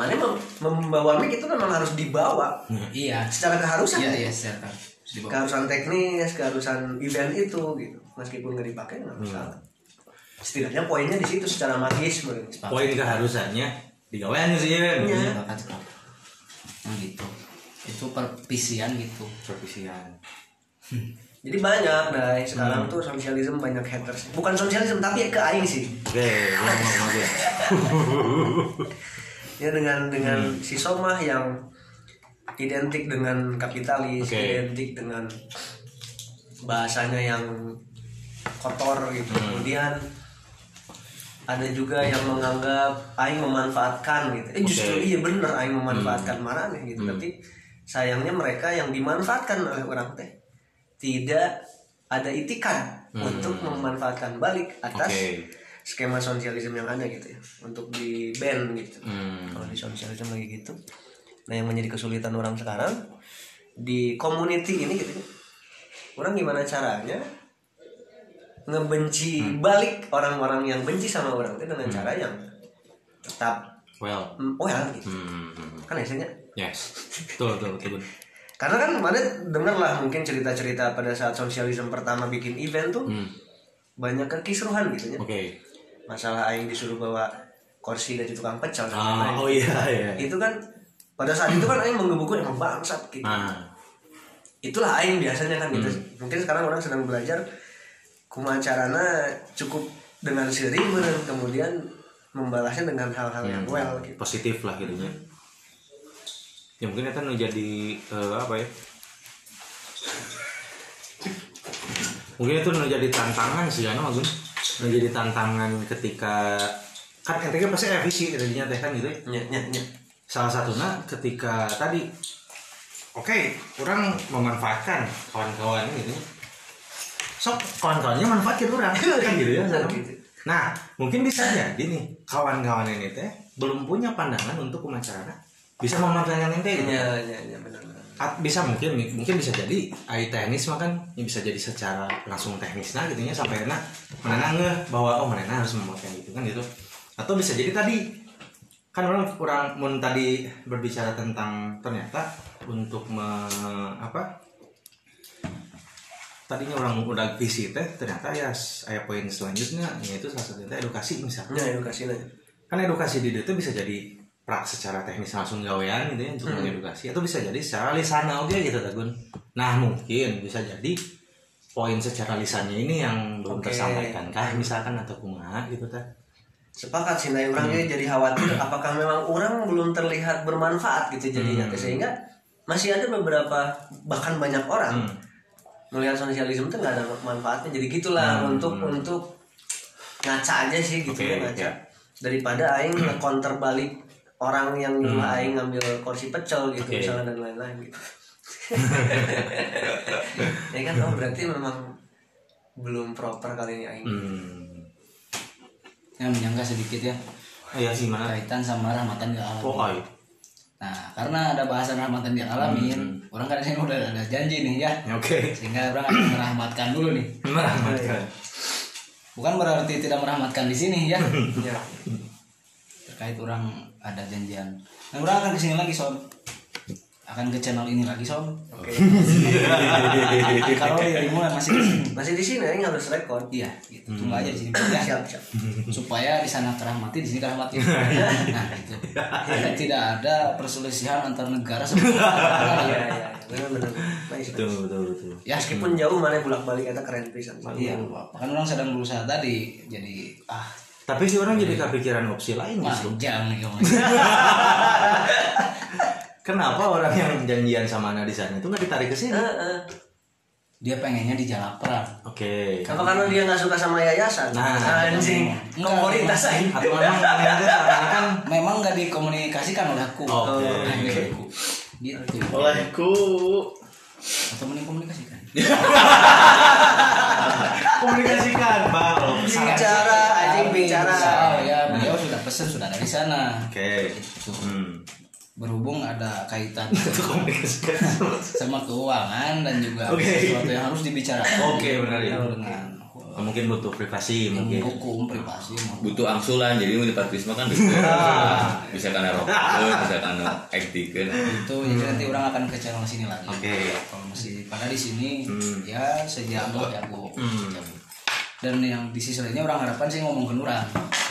mana mem- membawa mic itu memang harus dibawa iya secara keharusan iya iya secara dibawa. keharusan teknis keharusan event itu gitu meskipun nggak dipakai nggak Hmm. masalah setidaknya poinnya di situ secara magis Poin keharusannya digawean sih ya. Iya. sepakat sepakat Nah, gitu itu perpisian gitu Perpisian. Jadi banyak dai sekarang tuh sosialisme banyak haters. Bukan sosialisme tapi ke aing sih. Oke, ngomong ngomong aja. Ya dengan dengan si Somah yang identik dengan kapitalis, Oke. identik dengan bahasanya yang kotor gitu. Kemudian ada juga yang menganggap aing memanfaatkan gitu. Eh justru Oke. iya bener aing memanfaatkan marane gitu. Tapi sayangnya mereka yang dimanfaatkan oleh orang teh tidak ada itikan untuk memanfaatkan balik atas Oke. Skema sosialisme yang ada gitu ya untuk di ban gitu Hmm. kalau di sosialisme lagi gitu nah yang menjadi kesulitan orang sekarang di community ini gitu ya orang gimana caranya ngebenci balik orang-orang yang benci sama orang itu dengan cara yang tetap Well. mm, well gitu Hmm. kan biasanya Yes. Betul, betul, betul. karena kan kemarin denger lah mungkin cerita-cerita pada saat sosialisme pertama bikin event tuh Hmm. banyak kekisruhan gitu ya Oke. Masalah aing disuruh bawa kursi dari tukang pecel Ah, oh iya, iya. itu kan pada saat itu kan aing menggebukin emang bangsat gitu Nah, itulah aing biasanya kan gitu Hmm. mungkin sekarang orang sedang belajar kumaha carana cukup dengan sering dan kemudian membalasnya dengan hal-hal yang Hmm. well gitu positif lah gitu ya. Ya mungkin itu nu jadi eh, apa ya? Mungkin itu nu jadi tantangan sih kan Agun. Nu jadi tantangan ketika kan ente kan pasti revisi tadinya teh kan gitu ya. nya nya Salah satunya ketika tadi oke, orang memanfaatkan kawan-kawan gitu ya. Sok kawan-kawannya manfaatin orang kan gitu ya. Gitu. Nah, mungkin bisa jadi nih kawan-kawan ini teh belum punya pandangan untuk pemacarana bisa memanfaatkan ente gitu. nya nya nya benar benar bisa mungkin mungkin bisa jadi ai teknis mah kan ya bisa jadi secara langsung teknis nah gitu nya sampai enak mana ngeh bahwa oh mana harus memakai gitu kan gitu. Atau bisa jadi tadi kan orang kurang mun tadi berbicara tentang ternyata untuk me, apa tadinya orang udah visi teh ternyata ya saya poin selanjutnya yaitu salah satunya edukasi misalnya. Nya edukasi nya kan edukasi di itu bisa jadi prak secara teknis langsung gawean gitu ya untuk Hmm. mengedukasi atau bisa jadi secara lisana oke gitu Tagun nah mungkin bisa jadi poin secara lisannya ini yang belum Oke. tersampaikan kah misalkan atau kumaha gitu teh sepakat sih nah orangnya jadi khawatir apakah memang orang belum terlihat bermanfaat gitu jadinya Hmm. sehingga masih ada beberapa bahkan banyak orang Hmm. melihat sosialisme itu nggak ada manfaatnya jadi gitulah Hmm. untuk untuk ngaca aja sih gitu Oke, ya ngaca ya. daripada aing counter balik orang yang nyuruh Hmm. aing ngambil kursi pecel gitu Oke. misalnya dan lain-lain gitu. Ya kan oh berarti memang belum proper kali ini aing. Hmm. yang menyangka sedikit ya. Ah, ya sih mana kaitan sama rahmatan gak alamin oh nah karena ada bahasan rahmatan gak alamin orang kan ini udah ada janji nih ya Ya, oke. Sehingga orang akan merahmatkan dulu nih. Merahmatkan. Bukan berarti tidak merahmatkan di sini ya. Ya. Terkait orang ada janjian nah orang akan ke sini lagi sob akan ke channel ini lagi sob Oke. kalau dirimu masih di sini Masih di sini yang harus rekod. iya gitu tunggu aja di sini ya Siap, siap. supaya di sana kerahmati di sini kerahmati nah itu Tidak- tidak ada perselisihan antar negara sama Iya, iya. Benar benar. Nice. betul betul betul ya Meskipun jauh mana bolak-balik kata keren pisan. iya kan orang sedang berusaha tadi jadi ah tapi si orang jadi kepikiran opsi lain justru panjang nih kamu kenapa orang yang janjian sama Ana di sana itu nggak ditarik ke sini dia pengennya di Jalapra oke Apa karena dia nggak suka sama yayasan? Nah, anjing. enggak. Komunitas aja. atau memang seakan-akan memang nggak dikomunikasikan olehku Oke. Nah, gitu. gitu Olehku. atau mending komunikasikan komunikasikan bang Bicara, anjing bicara. oh ya beliau sudah pesen sudah dari sana. Oke. Hmm. berhubung ada kaitan sama keuangan dan juga Oke. sesuatu yang harus dibicarakan. Oke, benar ya. dengan mungkin butuh privasi mungkin. hukum privasi butuh angsulan jadi mau di Patrisma kan bisa bisa karena rokok bisa karena acting kan itu jadi nanti orang akan ke channel sini lagi. Oke. kalau masih pada di sini Hmm. ya sejam lah ya bu. Hmm. Dan yang di sisi lainnya orang harapan sih ngomong ke orang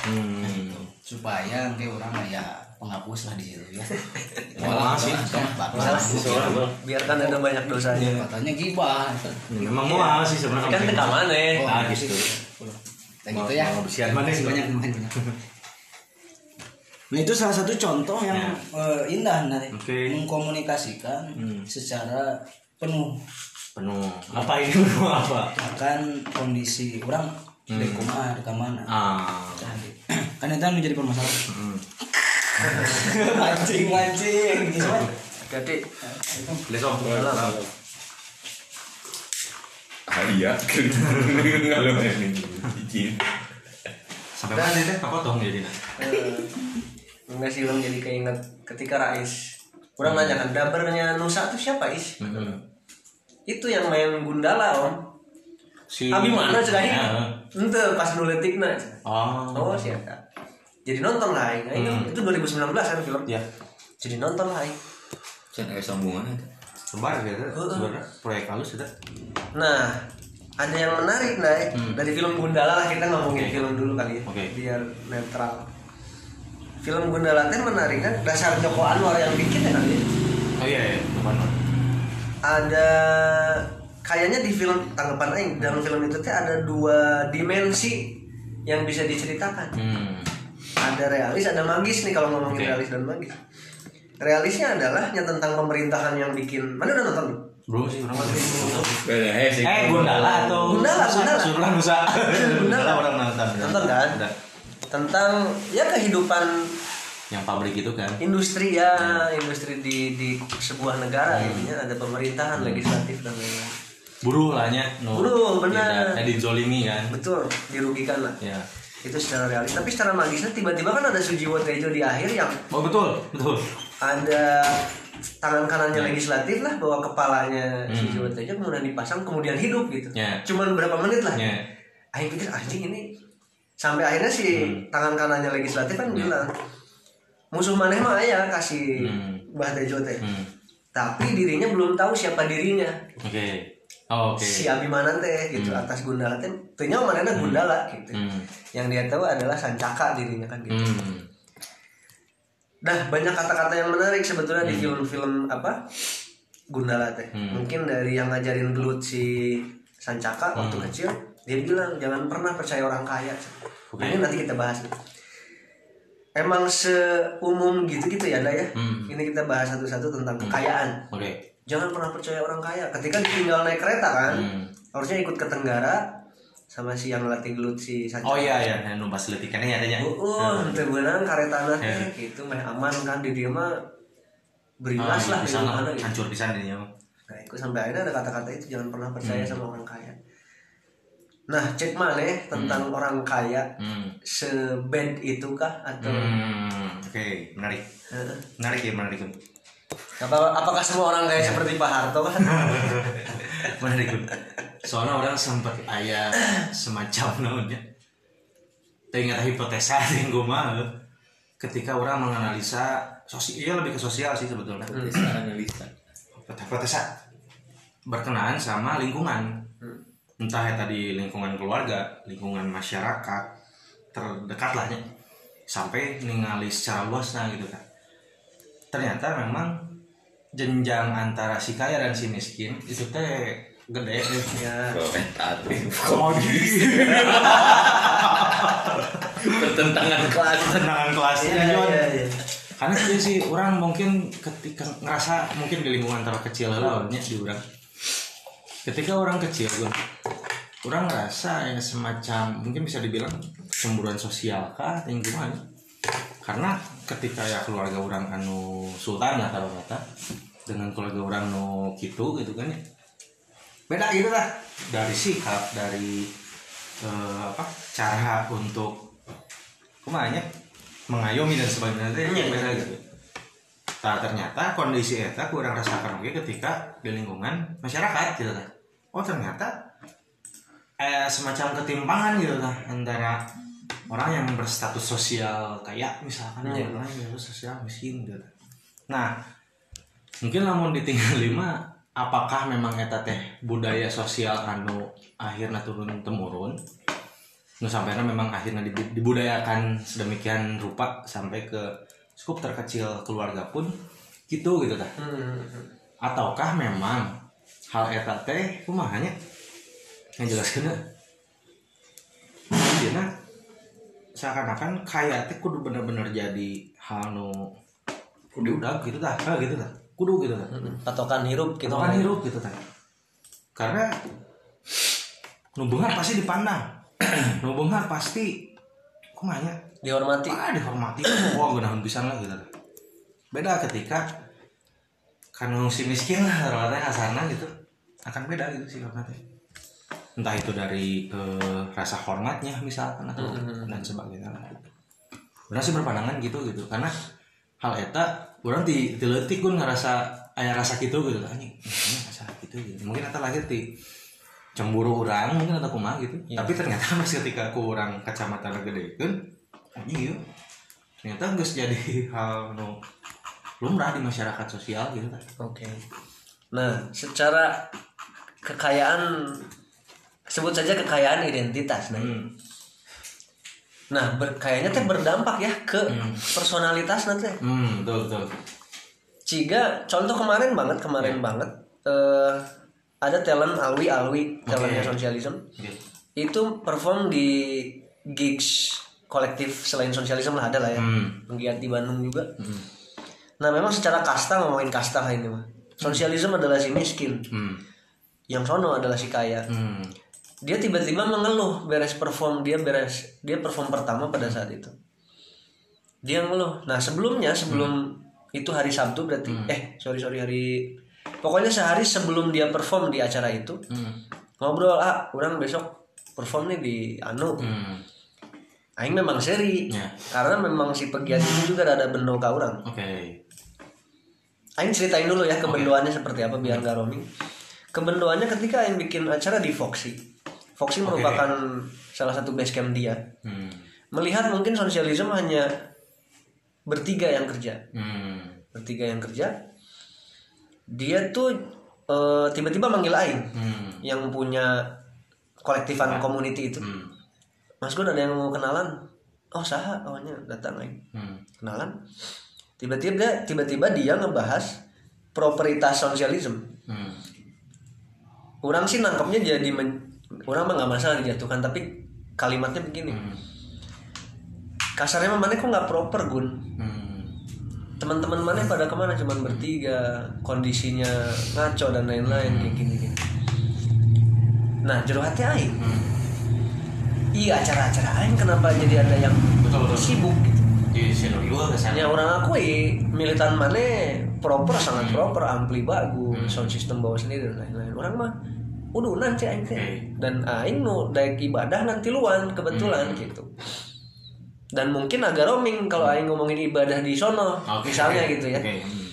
hmm. supaya kayak orang ya penghapus lah di situ ya. Wah, sih. Biarkan ada banyak dosanya. katanya gibah. Ya, memang mau sih sebenarnya? Kan teka mana? ah gitu. Kayak gitu ya. Bersihan mana sih? banyak. Nah itu salah satu contoh yang eh, indah nanti mengkomunikasikan Hmm. secara penuh penuh. Apa ini penuh apa? Akan kondisi orang dari kumah ke mana ah. Kan itu yang menjadi permasalahan. Hmm. mancing mancing gimana? Jadi Lesong. ah iya. Kalau ini. Izin sampai mana teh apa tong jadi? Eh, enggak sih orang jadi keinget ketika Rais. Orang nanya kan dabernya Nusa itu siapa is? Hmm. Itu yang main Gundala om. si Abi mana cerai? Ya. Ente pas nuletikna. oh Oh siapa? Jadi nonton lah, Aing. Aing itu 2019 kan film. ya Jadi nonton lah. Kan ada sambungan sebar gitu sebenarnya proyek halus itu Nah, ada yang menarik Nay dari film Gundala lah kita ngomongin film dulu kali ya, Oke. biar netral. Film Gundala teh menarik kan dasar Joko Anwar yang bikin ya kali. ya. oh iya iya bukan Ada kayaknya di film tanggapan Aing dalam film itu teh ada dua dimensi yang bisa diceritakan. hmm. Ada realis, ada magis nih kalau ngomongin Oke. realis dan magis. Realisnya adalah yang tentang pemerintahan yang bikin. Mana udah nonton? belum? belum sih orang Beda, eh sih. eh Gundala atau Gundala, Gundala. Surlah Nusa Gundala. orang nonton Nonton kan? Udah. Tentang ya kehidupan yang pabrik itu kan? Industri ya industri di di sebuah negara intinya ada pemerintahan legislatif dan lain-lain. Buruh lah nya no. Buruh, benar. Tidak dizolimi kan? Betul dirugikan lah. Ya. Itu secara realis. Tapi secara magisnya tiba-tiba kan ada Sujiwo Tejo di akhir yang oh betul betul. ada tangan kanannya legislatif lah bahwa kepalanya Hmm. Sujiwo Tejo kemudian dipasang kemudian hidup gitu. Ya. cuman berapa menit lah. Ya. Aing pikir anjing ini sampai akhirnya si Hmm. tangan kanannya legislatif kan bilang musuh maneh mah ya kasih Hmm. Mbah Tejo teh hmm. tapi dirinya belum tahu siapa dirinya oke oh, oke si Abimanan teh gitu atas Gundala teh tehnya mana Gundala gitu hmm. yang dia tahu adalah Sancaka dirinya kan gitu Hmm. nah banyak kata-kata yang menarik sebetulnya di film-film apa Gundala teh Hmm. mungkin dari yang ngajarin gelut si Sancaka waktu Hmm. kecil dia bilang jangan pernah percaya orang kaya Oke. nah, ini nanti kita bahas emang seumum gitu-gitu ya Nda ya? Hmm. ini kita bahas satu-satu tentang kekayaan. Oke. Jangan pernah percaya orang kaya. Ketika ditinggal naik kereta kan? Hmm. harusnya ikut ke Tenggara sama si yang ngelatih gelut si Sancaka oh iya iya. Yang numpas letikannya adanya Oh, oh ente beunang karetana Ya. teh gitu mah aman kan? Di dia mah Ah, berilas lah di mana gitu. hancur di sana dia Nah, itu sampai akhirnya ada kata-kata itu jangan pernah percaya Hmm. sama orang kaya. Nah, cek mana tentang orang kaya? Hmm. sebad itukah atau Hmm, oke menarik. Heeh. menarik ya menarik. Apa apakah semua orang kaya seperti Pak Harto? Kan? menarik. Soalnya orang sempat ayah semacam namanya. Tapi nggak tahu hipotesa yang gue mah ketika orang menganalisa sosial iya lebih ke sosial sih sebetulnya. Bisa analisa. Peta-peta berkenaan sama lingkungan entah ya tadi lingkungan keluarga lingkungan masyarakat terdekat lah ya. Sampai ningali secara luas nah gitu kan. Ternyata memang jenjang antara si kaya dan si miskin itu teh gede. Ya Komentatif. Pertentangan kelas. tendangan kelas. Iya, iya, iya. karena sih orang mungkin ketika ngerasa mungkin di lingkungan terkecil lah di orang ketika orang kecil gue orang ngerasa yang semacam mungkin bisa dibilang cemburuan sosial kah atau gimana? Karena ketika ya keluarga orang anu sultan lah kalau kata dengan keluarga orang nu gitu gitu kan ya. Beda gitu lah dari sikap dari eh, apa cara untuk kumanya mengayomi dan sebagainya teh Iya, beda gitu Nah, ternyata kondisi eta kurang rasakan oke ketika di lingkungan masyarakat gitu kan. Oh ternyata eh, semacam ketimpangan gitu lah antara orang yang berstatus sosial kaya misalkan Iya. orang yang berstatus sosial miskin gitu. Nah mungkin namun ditinggal lima apakah memang eta teh budaya sosial anu akhirnya turun temurun nu sampai memang akhirnya dibu- dibudayakan sedemikian rupa sampai ke skup terkecil keluarga pun gitu gitu tah Hmm. ataukah memang hal eta teh kumahanya yang jelas kena Dina seakan-akan kaya teh kudu bener-bener jadi hal nu kudu. udah gitu tah Ah, gitu tah kudu gitu tah patokan hirup gitu kita kan hirup gitu tah karena nubengar pasti dipandang. Nubengar pasti kumanya dihormati. Ah dihormati. Wah gunakan pisan lah gitu. Beda ketika kan si miskin lah rata kasarna gitu. Akan beda gitu sih teh entah itu dari eh, rasa hormatnya misalkan atau dan sebagainya. Lah Orang sih berpandangan gitu gitu. Karena hal eta orang di diletik gue ngerasa ayah rasa gitu gitu. Kan anjing rasa gitu gitu. Mungkin eta lahir di cemburu orang mungkin atau kumaha gitu tapi ternyata pas ketika aku orang kacamata gede kan anjing yuk ternyata nggak jadi hal nu lumrah di masyarakat sosial gitu kan Oke. Nah, secara kekayaan sebut saja kekayaan identitas nah. hmm. Nah, ber, kayaknya teh berdampak ya ke personalitas nanti. hmm betul betul Ciga contoh kemarin banget kemarin banget eh ada talent Alwi Alwi talentnya sosialisme. Oke. itu perform di gigs kolektif selain sosialisme lah ada lah ya. Hmm. di Bandung juga. Hmm. nah memang secara kasta ngomongin kasta ini mah sosialisme adalah si miskin. Hmm. yang sono adalah si kaya. Hmm. dia tiba-tiba mengeluh beres perform dia beres dia perform pertama pada saat itu. Dia ngeluh. Nah sebelumnya sebelum itu hari Sabtu berarti eh sorry sorry hari pokoknya sehari sebelum dia perform di acara itu Hmm. ngobrol ah orang besok perform nih di anu Hmm. Aing memang seri Ya. karena memang si pegiat itu juga ada bendo ka orang Oke. Aing ceritain dulu ya kebendoannya seperti apa biar nggak roaming. Kebendoannya ketika Aing bikin acara di Foxy. Foxy Oke. merupakan salah satu base camp dia. Hmm. Melihat mungkin sosialisme hanya bertiga yang kerja, Hmm. bertiga yang kerja. Dia tuh eh, tiba-tiba manggil Aing Hmm. yang punya kolektifan community itu. Hmm. Mas Gun ada yang mau kenalan? Oh saha, awalnya datang Aing. Hmm. kenalan tiba-tiba tiba-tiba dia ngebahas propritas sosialisme Hmm. orang sih nangkepnya jadi men- orang mah nggak masalah dijatuhkan tapi kalimatnya begini Hmm. kasarnya mana kok nggak proper gun Hmm. Teman-teman mana pada ke mana? Cuman bertiga kondisinya ngaco dan lain-lain kayak gini gini nah jero hati aing. Hmm. iya acara-acara aing kenapa jadi ada yang Betul, betul. sibuk? Gitu. Ya orang akui militan mana proper sangat proper ampli bagus sound system bawa sendiri dan lain-lain. Orang mah udah nanti aing dan aing nu daek ibadah nanti luan kebetulan gitu dan mungkin agak roaming kalau aing ngomongin ibadah di sono Oke, misalnya gitu ya Oke. Hmm.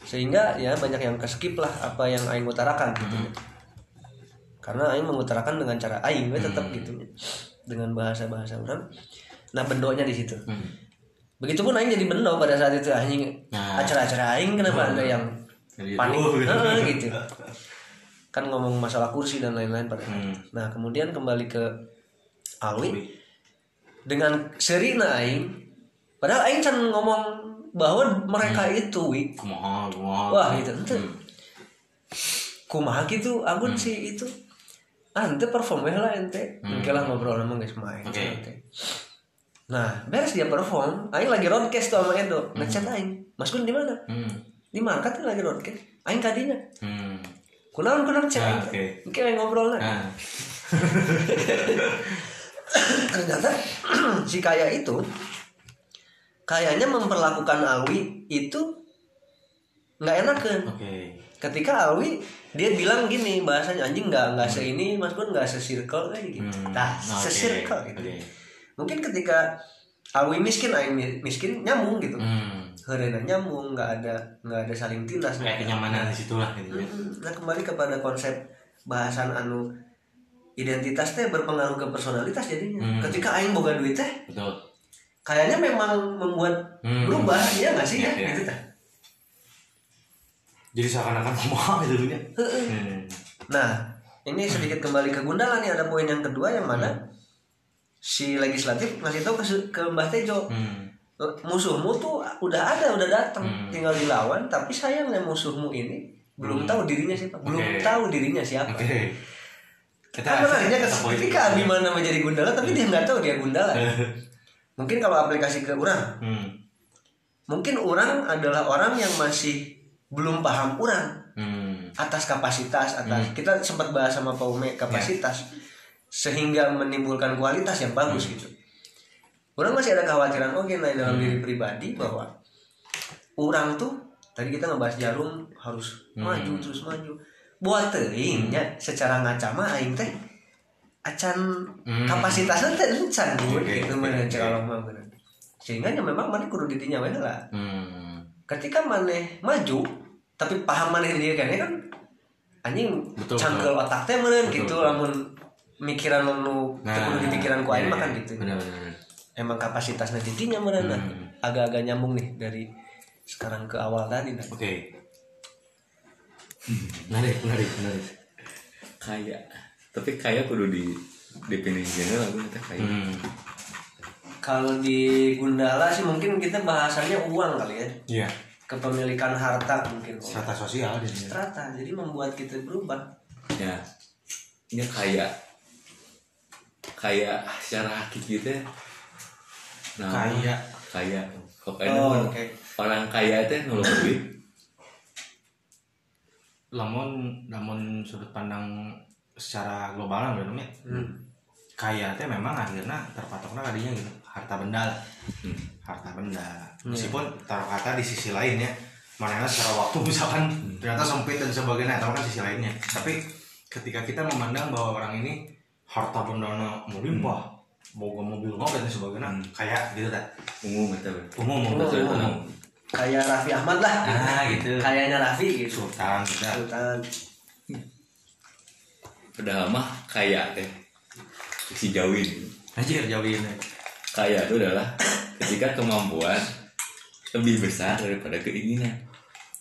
sehingga ya banyak yang keskip lah apa yang aing utarakan gitu Hmm. karena aing mengutarakan dengan cara aing we tetap Hmm. gitu dengan bahasa bahasa orang nah bendonya di situ Hmm. begitupun aing jadi bendo pada saat itu anjing Nah. acara-acara aing kenapa ada yang Jadi panik aduh, gitu. Gitu kan ngomong masalah kursi dan lain-lain pada Hmm. nah kemudian kembali ke Alwi dengan serina aing padahal aing can ngomong bahwa mereka itu wi. Kumaha kumaha. Wah gitu. Ente Hmm. kumaha gitu agun sih itu. Ah ente perform we lah ente. Mungkin lah ngobrol sama guys main Oke. ente. nah beres dia perform. Aing lagi roadcast tuh sama Edo. Ngechat aing mas Gun di mana? Hmm. di market nih lagi roadcast aing kadinya hmm. kunaon kunaon cek Ah, oke. mungkin aing ngobrol lah. Nah ternyata si kaya itu kayaknya memperlakukan Alwi itu nggak enakan. Oke. Ketika Alwi dia bilang gini bahasanya anjing nggak nggak seini mas pun nggak sesirkel kayak gitu. Hmm, nah oke, sesirkel gitu. oke. mungkin ketika Alwi miskin Aing mi- miskin nyambung gitu. Hmm. Herena nyambung nggak ada nggak ada saling tindas kayak kenyamanan di situ lah gitu ya. Nah kembali kepada konsep bahasan anu identitas teh berpengaruh ke personalitas jadinya. Hmm. ketika Aing boga duit teh betul. kayaknya memang membuat Hmm. berubah ya nggak sih? Iya, ya iya. gitu teh jadi seakan-akan gitu ya. Hmm. Nah, ini sedikit kembali ke Gundala nih ada poin yang kedua yang mana? Si legislatif ngasih tahu ke, ke Mbah Tejo. Hmm. musuhmu tuh udah ada udah datang Hmm. tinggal dilawan tapi sayangnya musuhmu ini belum tahu dirinya siapa belum tahu dirinya siapa. Oke kita kan menariknya poin ketika Abimana menjadi Gundala? Tapi dia nggak tahu dia Gundala. Mungkin kalau aplikasi ke orang. Hmm. mungkin orang adalah orang yang masih belum paham orang. Hmm. atas kapasitas atas kita sempat bahas sama Paume kapasitas. Sehingga menimbulkan kualitas yang bagus gitu. Orang masih ada kekhawatiran oke nah dalam diri pribadi bahwa orang tuh tadi kita ngebahas jarum harus maju terus maju buat teingnya secara ngacama aing teh acan Hmm. kapasitasnya teh encan gitu mana kalau mah bener. sehingga ya memang mana kudu didinya we lah Hmm. ketika maneh maju tapi paham maneh dia kan kan anjing cangkel otak teh Betul, gitu lamun mikiran nu nah, kudu dipikiran ku aing mah kan gitu benar benar benar. emang kapasitasnya didinya meureun nah. Hmm. agak-agak nyambung nih dari sekarang ke awal tadi nah. oke menarik menarik menarik. Kaya. Tapi kaya kudu di definisinya lagu teh kaya. Hmm. kalau di Gundala sih mungkin kita bahasannya uang kali ya. Iya. Kepemilikan harta mungkin. Strata sosial dia. Strata jadi membuat kita berubah. Ya. Ini kaya. Kaya secara hakiki teh nah Kaya. kaya. Kok Oh, oke. orang kaya teh nulung duit lamun namun sudut pandang secara global lah namanya Hmm. kaya teh memang akhirnya terpatoknya tadinya gitu harta benda lah. Hmm. harta benda. Meskipun taruh kata di sisi lain ya. Mana secara waktu misalkan ternyata sempit dan sebagainya atau kan sisi lainnya. Tapi ketika kita memandang bahwa orang ini harta bendana melimpah boga mobil mobil dan sebagainya kayak gitu kan umum we. umum umum Umum, betul, umum. Kayak Raffi Ahmad lah. Ah gitu. Kayaknya Raffi gitu. Sultan gitu Sultan. Padahal mah kaya teh si jauhin anjir jauhin kaya itu adalah ketika kemampuan lebih besar daripada keinginan.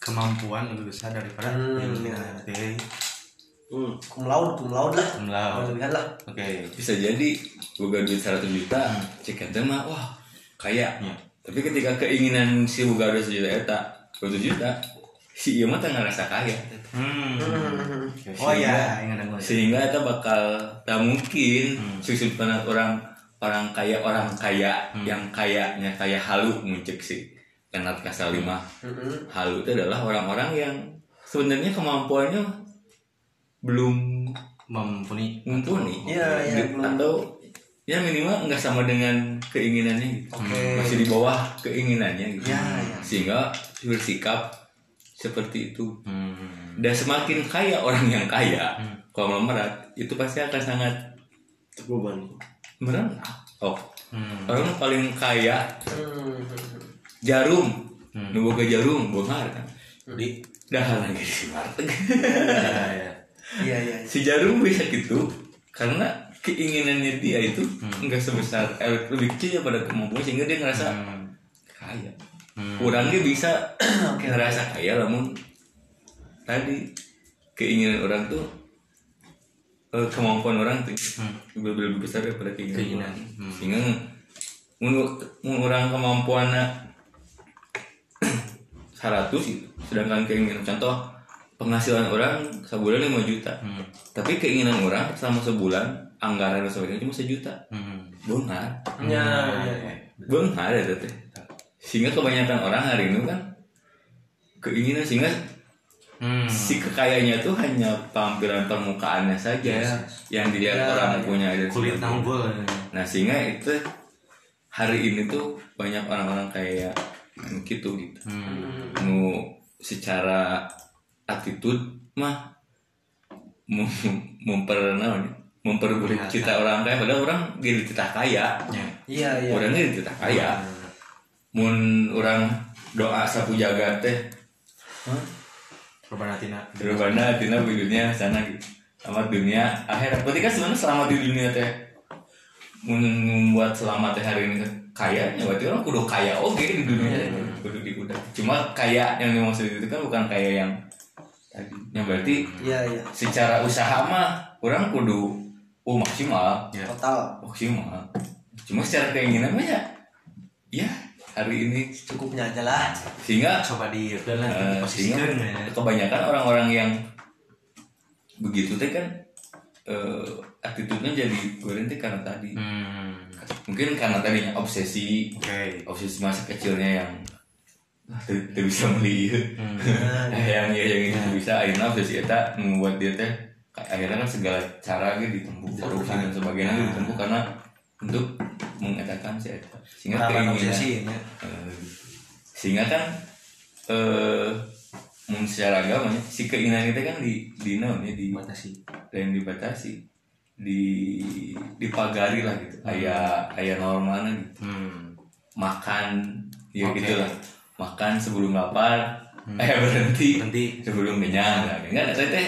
Kemampuan lebih besar daripada Hmm. keinginan. Oke. Hmm. cum laude cum laude lah. Laude. Berlebihan lah. Oke. Bisa jadi boga duit 100 juta cek ente mah wah kaya Iya. Tapi ketika keinginan si boga duit 1 juta eta 100 juta si ieu mah teh ngerasa kaya hmm. Hmm. oh iya sehingga eta bakal tak mungkin sudut pandang orang orang kaya orang kaya yang kayanya kaya halu muncul sih karena kasar lima Hmm. halu itu adalah orang-orang yang sebenarnya kemampuannya belum mumpuni mumpuni Iya, iya, Di- belum. atau ya minimal nggak sama dengan keinginannya gitu Oke. masih di bawah keinginannya gitu Ya, ya. sehingga bersikap seperti itu hmm. dan semakin kaya orang yang kaya kalau memerat itu pasti akan sangat Beban. merendah oh Hmm. orang paling kaya Hmm. jarum Hmm. nu boga jarum bongar kan di dahar lagi si Marteg ya, ya. iya iya si jarum bisa gitu karena keinginannya dia itu enggak sebesar eh, lebih kecil pada kemampuan sehingga dia ngerasa Hmm. kaya Hmm. orangnya bisa ngerasa kaya namun tadi keinginan orang tuh eh, kemampuan orang tuh lebih, lebih besar daripada keinginan, Keinginan. Hmm. sehingga orang kemampuan 100 gitu. sedangkan keinginan contoh penghasilan orang sebulan 5 juta Hmm. tapi keinginan orang selama sebulan anggaran dan sebagainya cuma sejuta Hmm. bengar Ya, ya, ya. bengar ya teh sehingga kebanyakan orang hari ini kan keinginan sehingga Hmm. si kekayaannya tuh hanya tampilan permukaannya saja yang dilihat Ya, orang ya. punya dan kulit nanggul nah sehingga itu hari ini tuh banyak orang-orang kayak gitu gitu Hmm. nu secara attitude mah mem- memper naon ya, cita orang kaya padahal orang jadi cita kaya Ya. Iya, iya. orangnya jadi cita kaya mun orang doa sapu jagat teh Perbana tina. Rubana tina di dunia sana gitu. Selamat dunia akhirat. Berarti kan sebenarnya selamat di dunia teh mun membuat selamat teh hari ini kaya, ya berarti orang kudu kaya oke di dunia kudu di kuda. Cuma kaya yang dimaksud itu kan bukan kaya yang tadi. Yang berarti Iya, iya. secara usaha mah orang kudu oh maksimal, Ya. Total maksimal. Cuma secara keinginan mah ya ya hari ini cukupnya aja lah. sehingga Coba di Eh, posisikan sehingga ya. kebanyakan orang-orang yang begitu teh kan eh attitude-nya jadi nanti karena tadi Hmm. mungkin karena tadinya obsesi Oke. obsesi masa kecilnya yang ah, tidak bisa melihat Hmm. yang ya yang itu bisa akhirnya obsesi itu membuat dia teh akhirnya kan segala cara gitu ditempuh korupsi dan sebagainya gitu ditempuh karena untuk mengatakan si eta sehingga Melawan keinginan obsesi, ya. eh, sehingga kan eh mun secara agama ya, si keinginan kita kan di di naon ya di Batasi. dan dibatasi di dipagari lah gitu kayak kayak normalnya gitu Hmm. makan ya Oke. gitu lah makan sebelum lapar eh berhenti Berhenti. sebelum kenyang lah kan saya teh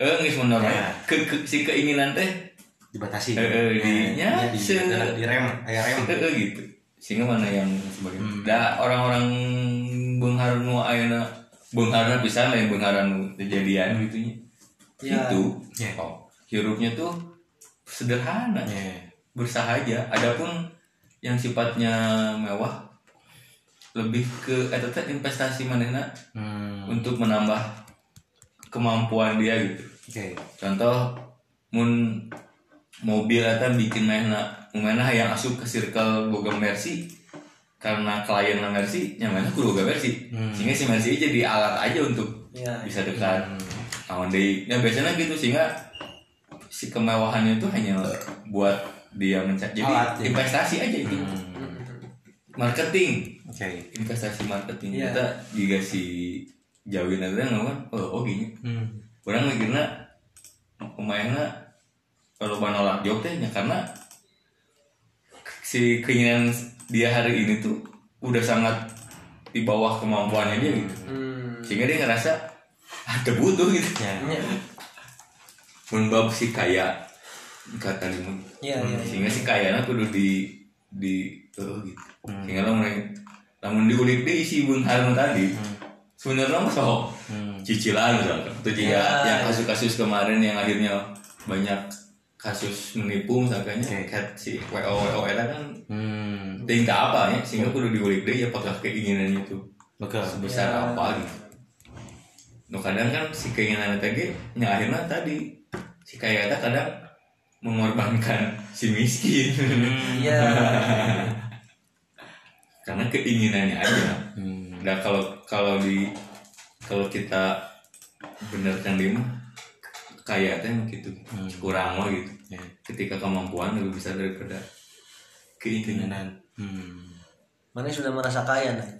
eh nggak normal Ya. ke, ke- si keinginan teh Dibatasi. Eh, eh, di- Ya, ya, di, se- di rem, kayak rem. Eh, eh, gitu sehingga mana yang sebagai Hmm. da orang-orang benghar nu ayeuna bengharna bisa lain bengharan nu kejadian gitu nya Ya. itu Ya. oh, hirupnya tuh sederhana Ya. bersahaja adapun yang sifatnya mewah lebih ke teh investasi manehna Hmm. untuk menambah kemampuan dia gitu Oke. contoh mun mobil eta bikin mana mana yang asup ke circle boga Mercy karena klien Mercy nyamannya kudu boga Mercy Hmm. sehingga si Mercy jadi alat aja untuk Iya. bisa dekat Hmm. lawan deui. ya biasanya gitu sehingga si kemewahannya itu hanya buat dia mencari jadi Alat, ya. investasi aja itu Hmm. marketing Oke. investasi marketing Iya. kita juga si jauhin aja kan oh oh gini Hmm. orang mikirnya pemainnya kalau nolak job teh ya karena si keinginan dia hari ini tuh udah sangat di bawah kemampuannya dia gitu Hmm. sehingga dia ngerasa ada butuh gitu Ya. Iya. membab si kaya kata limun Iya, iya. sehingga si kayanya kudu di di oh, gitu Hmm. sehingga lo mulai namun diulik deh isi bung tadi sebenarnya mah sok Hmm. cicilan misalkan atau jika Ya, yang ya. kasus-kasus kemarin yang akhirnya banyak kasus menipu misalkan Oke. kayak si WO WO eta kan Hmm. tingkat apa ya sehingga kudu diulik deh apakah keinginannya itu Betul. sebesar Ya. apa gitu no kadang kan si keinginan tadi ya akhirnya tadi si kaya eta kadang mengorbankan si miskin Iya. karena keinginannya aja. Nah kalau kalau di kalau kita benarkan dia mah kayak teh mah gitu Hmm. kurang mah gitu Ya. ketika kemampuan lebih besar daripada keinginan. Hmm. Mana sudah merasa kaya nah?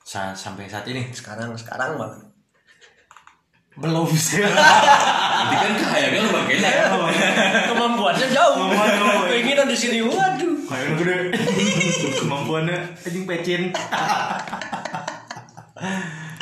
Sa- sampai saat ini Sekarang sekarang banget. belum sih. nanti kan kaya kan makanya Kemampuannya jauh. Kemampuan jauh. Keinginan di sini waduh. Kayak gede. Kemampuannya anjing pecin.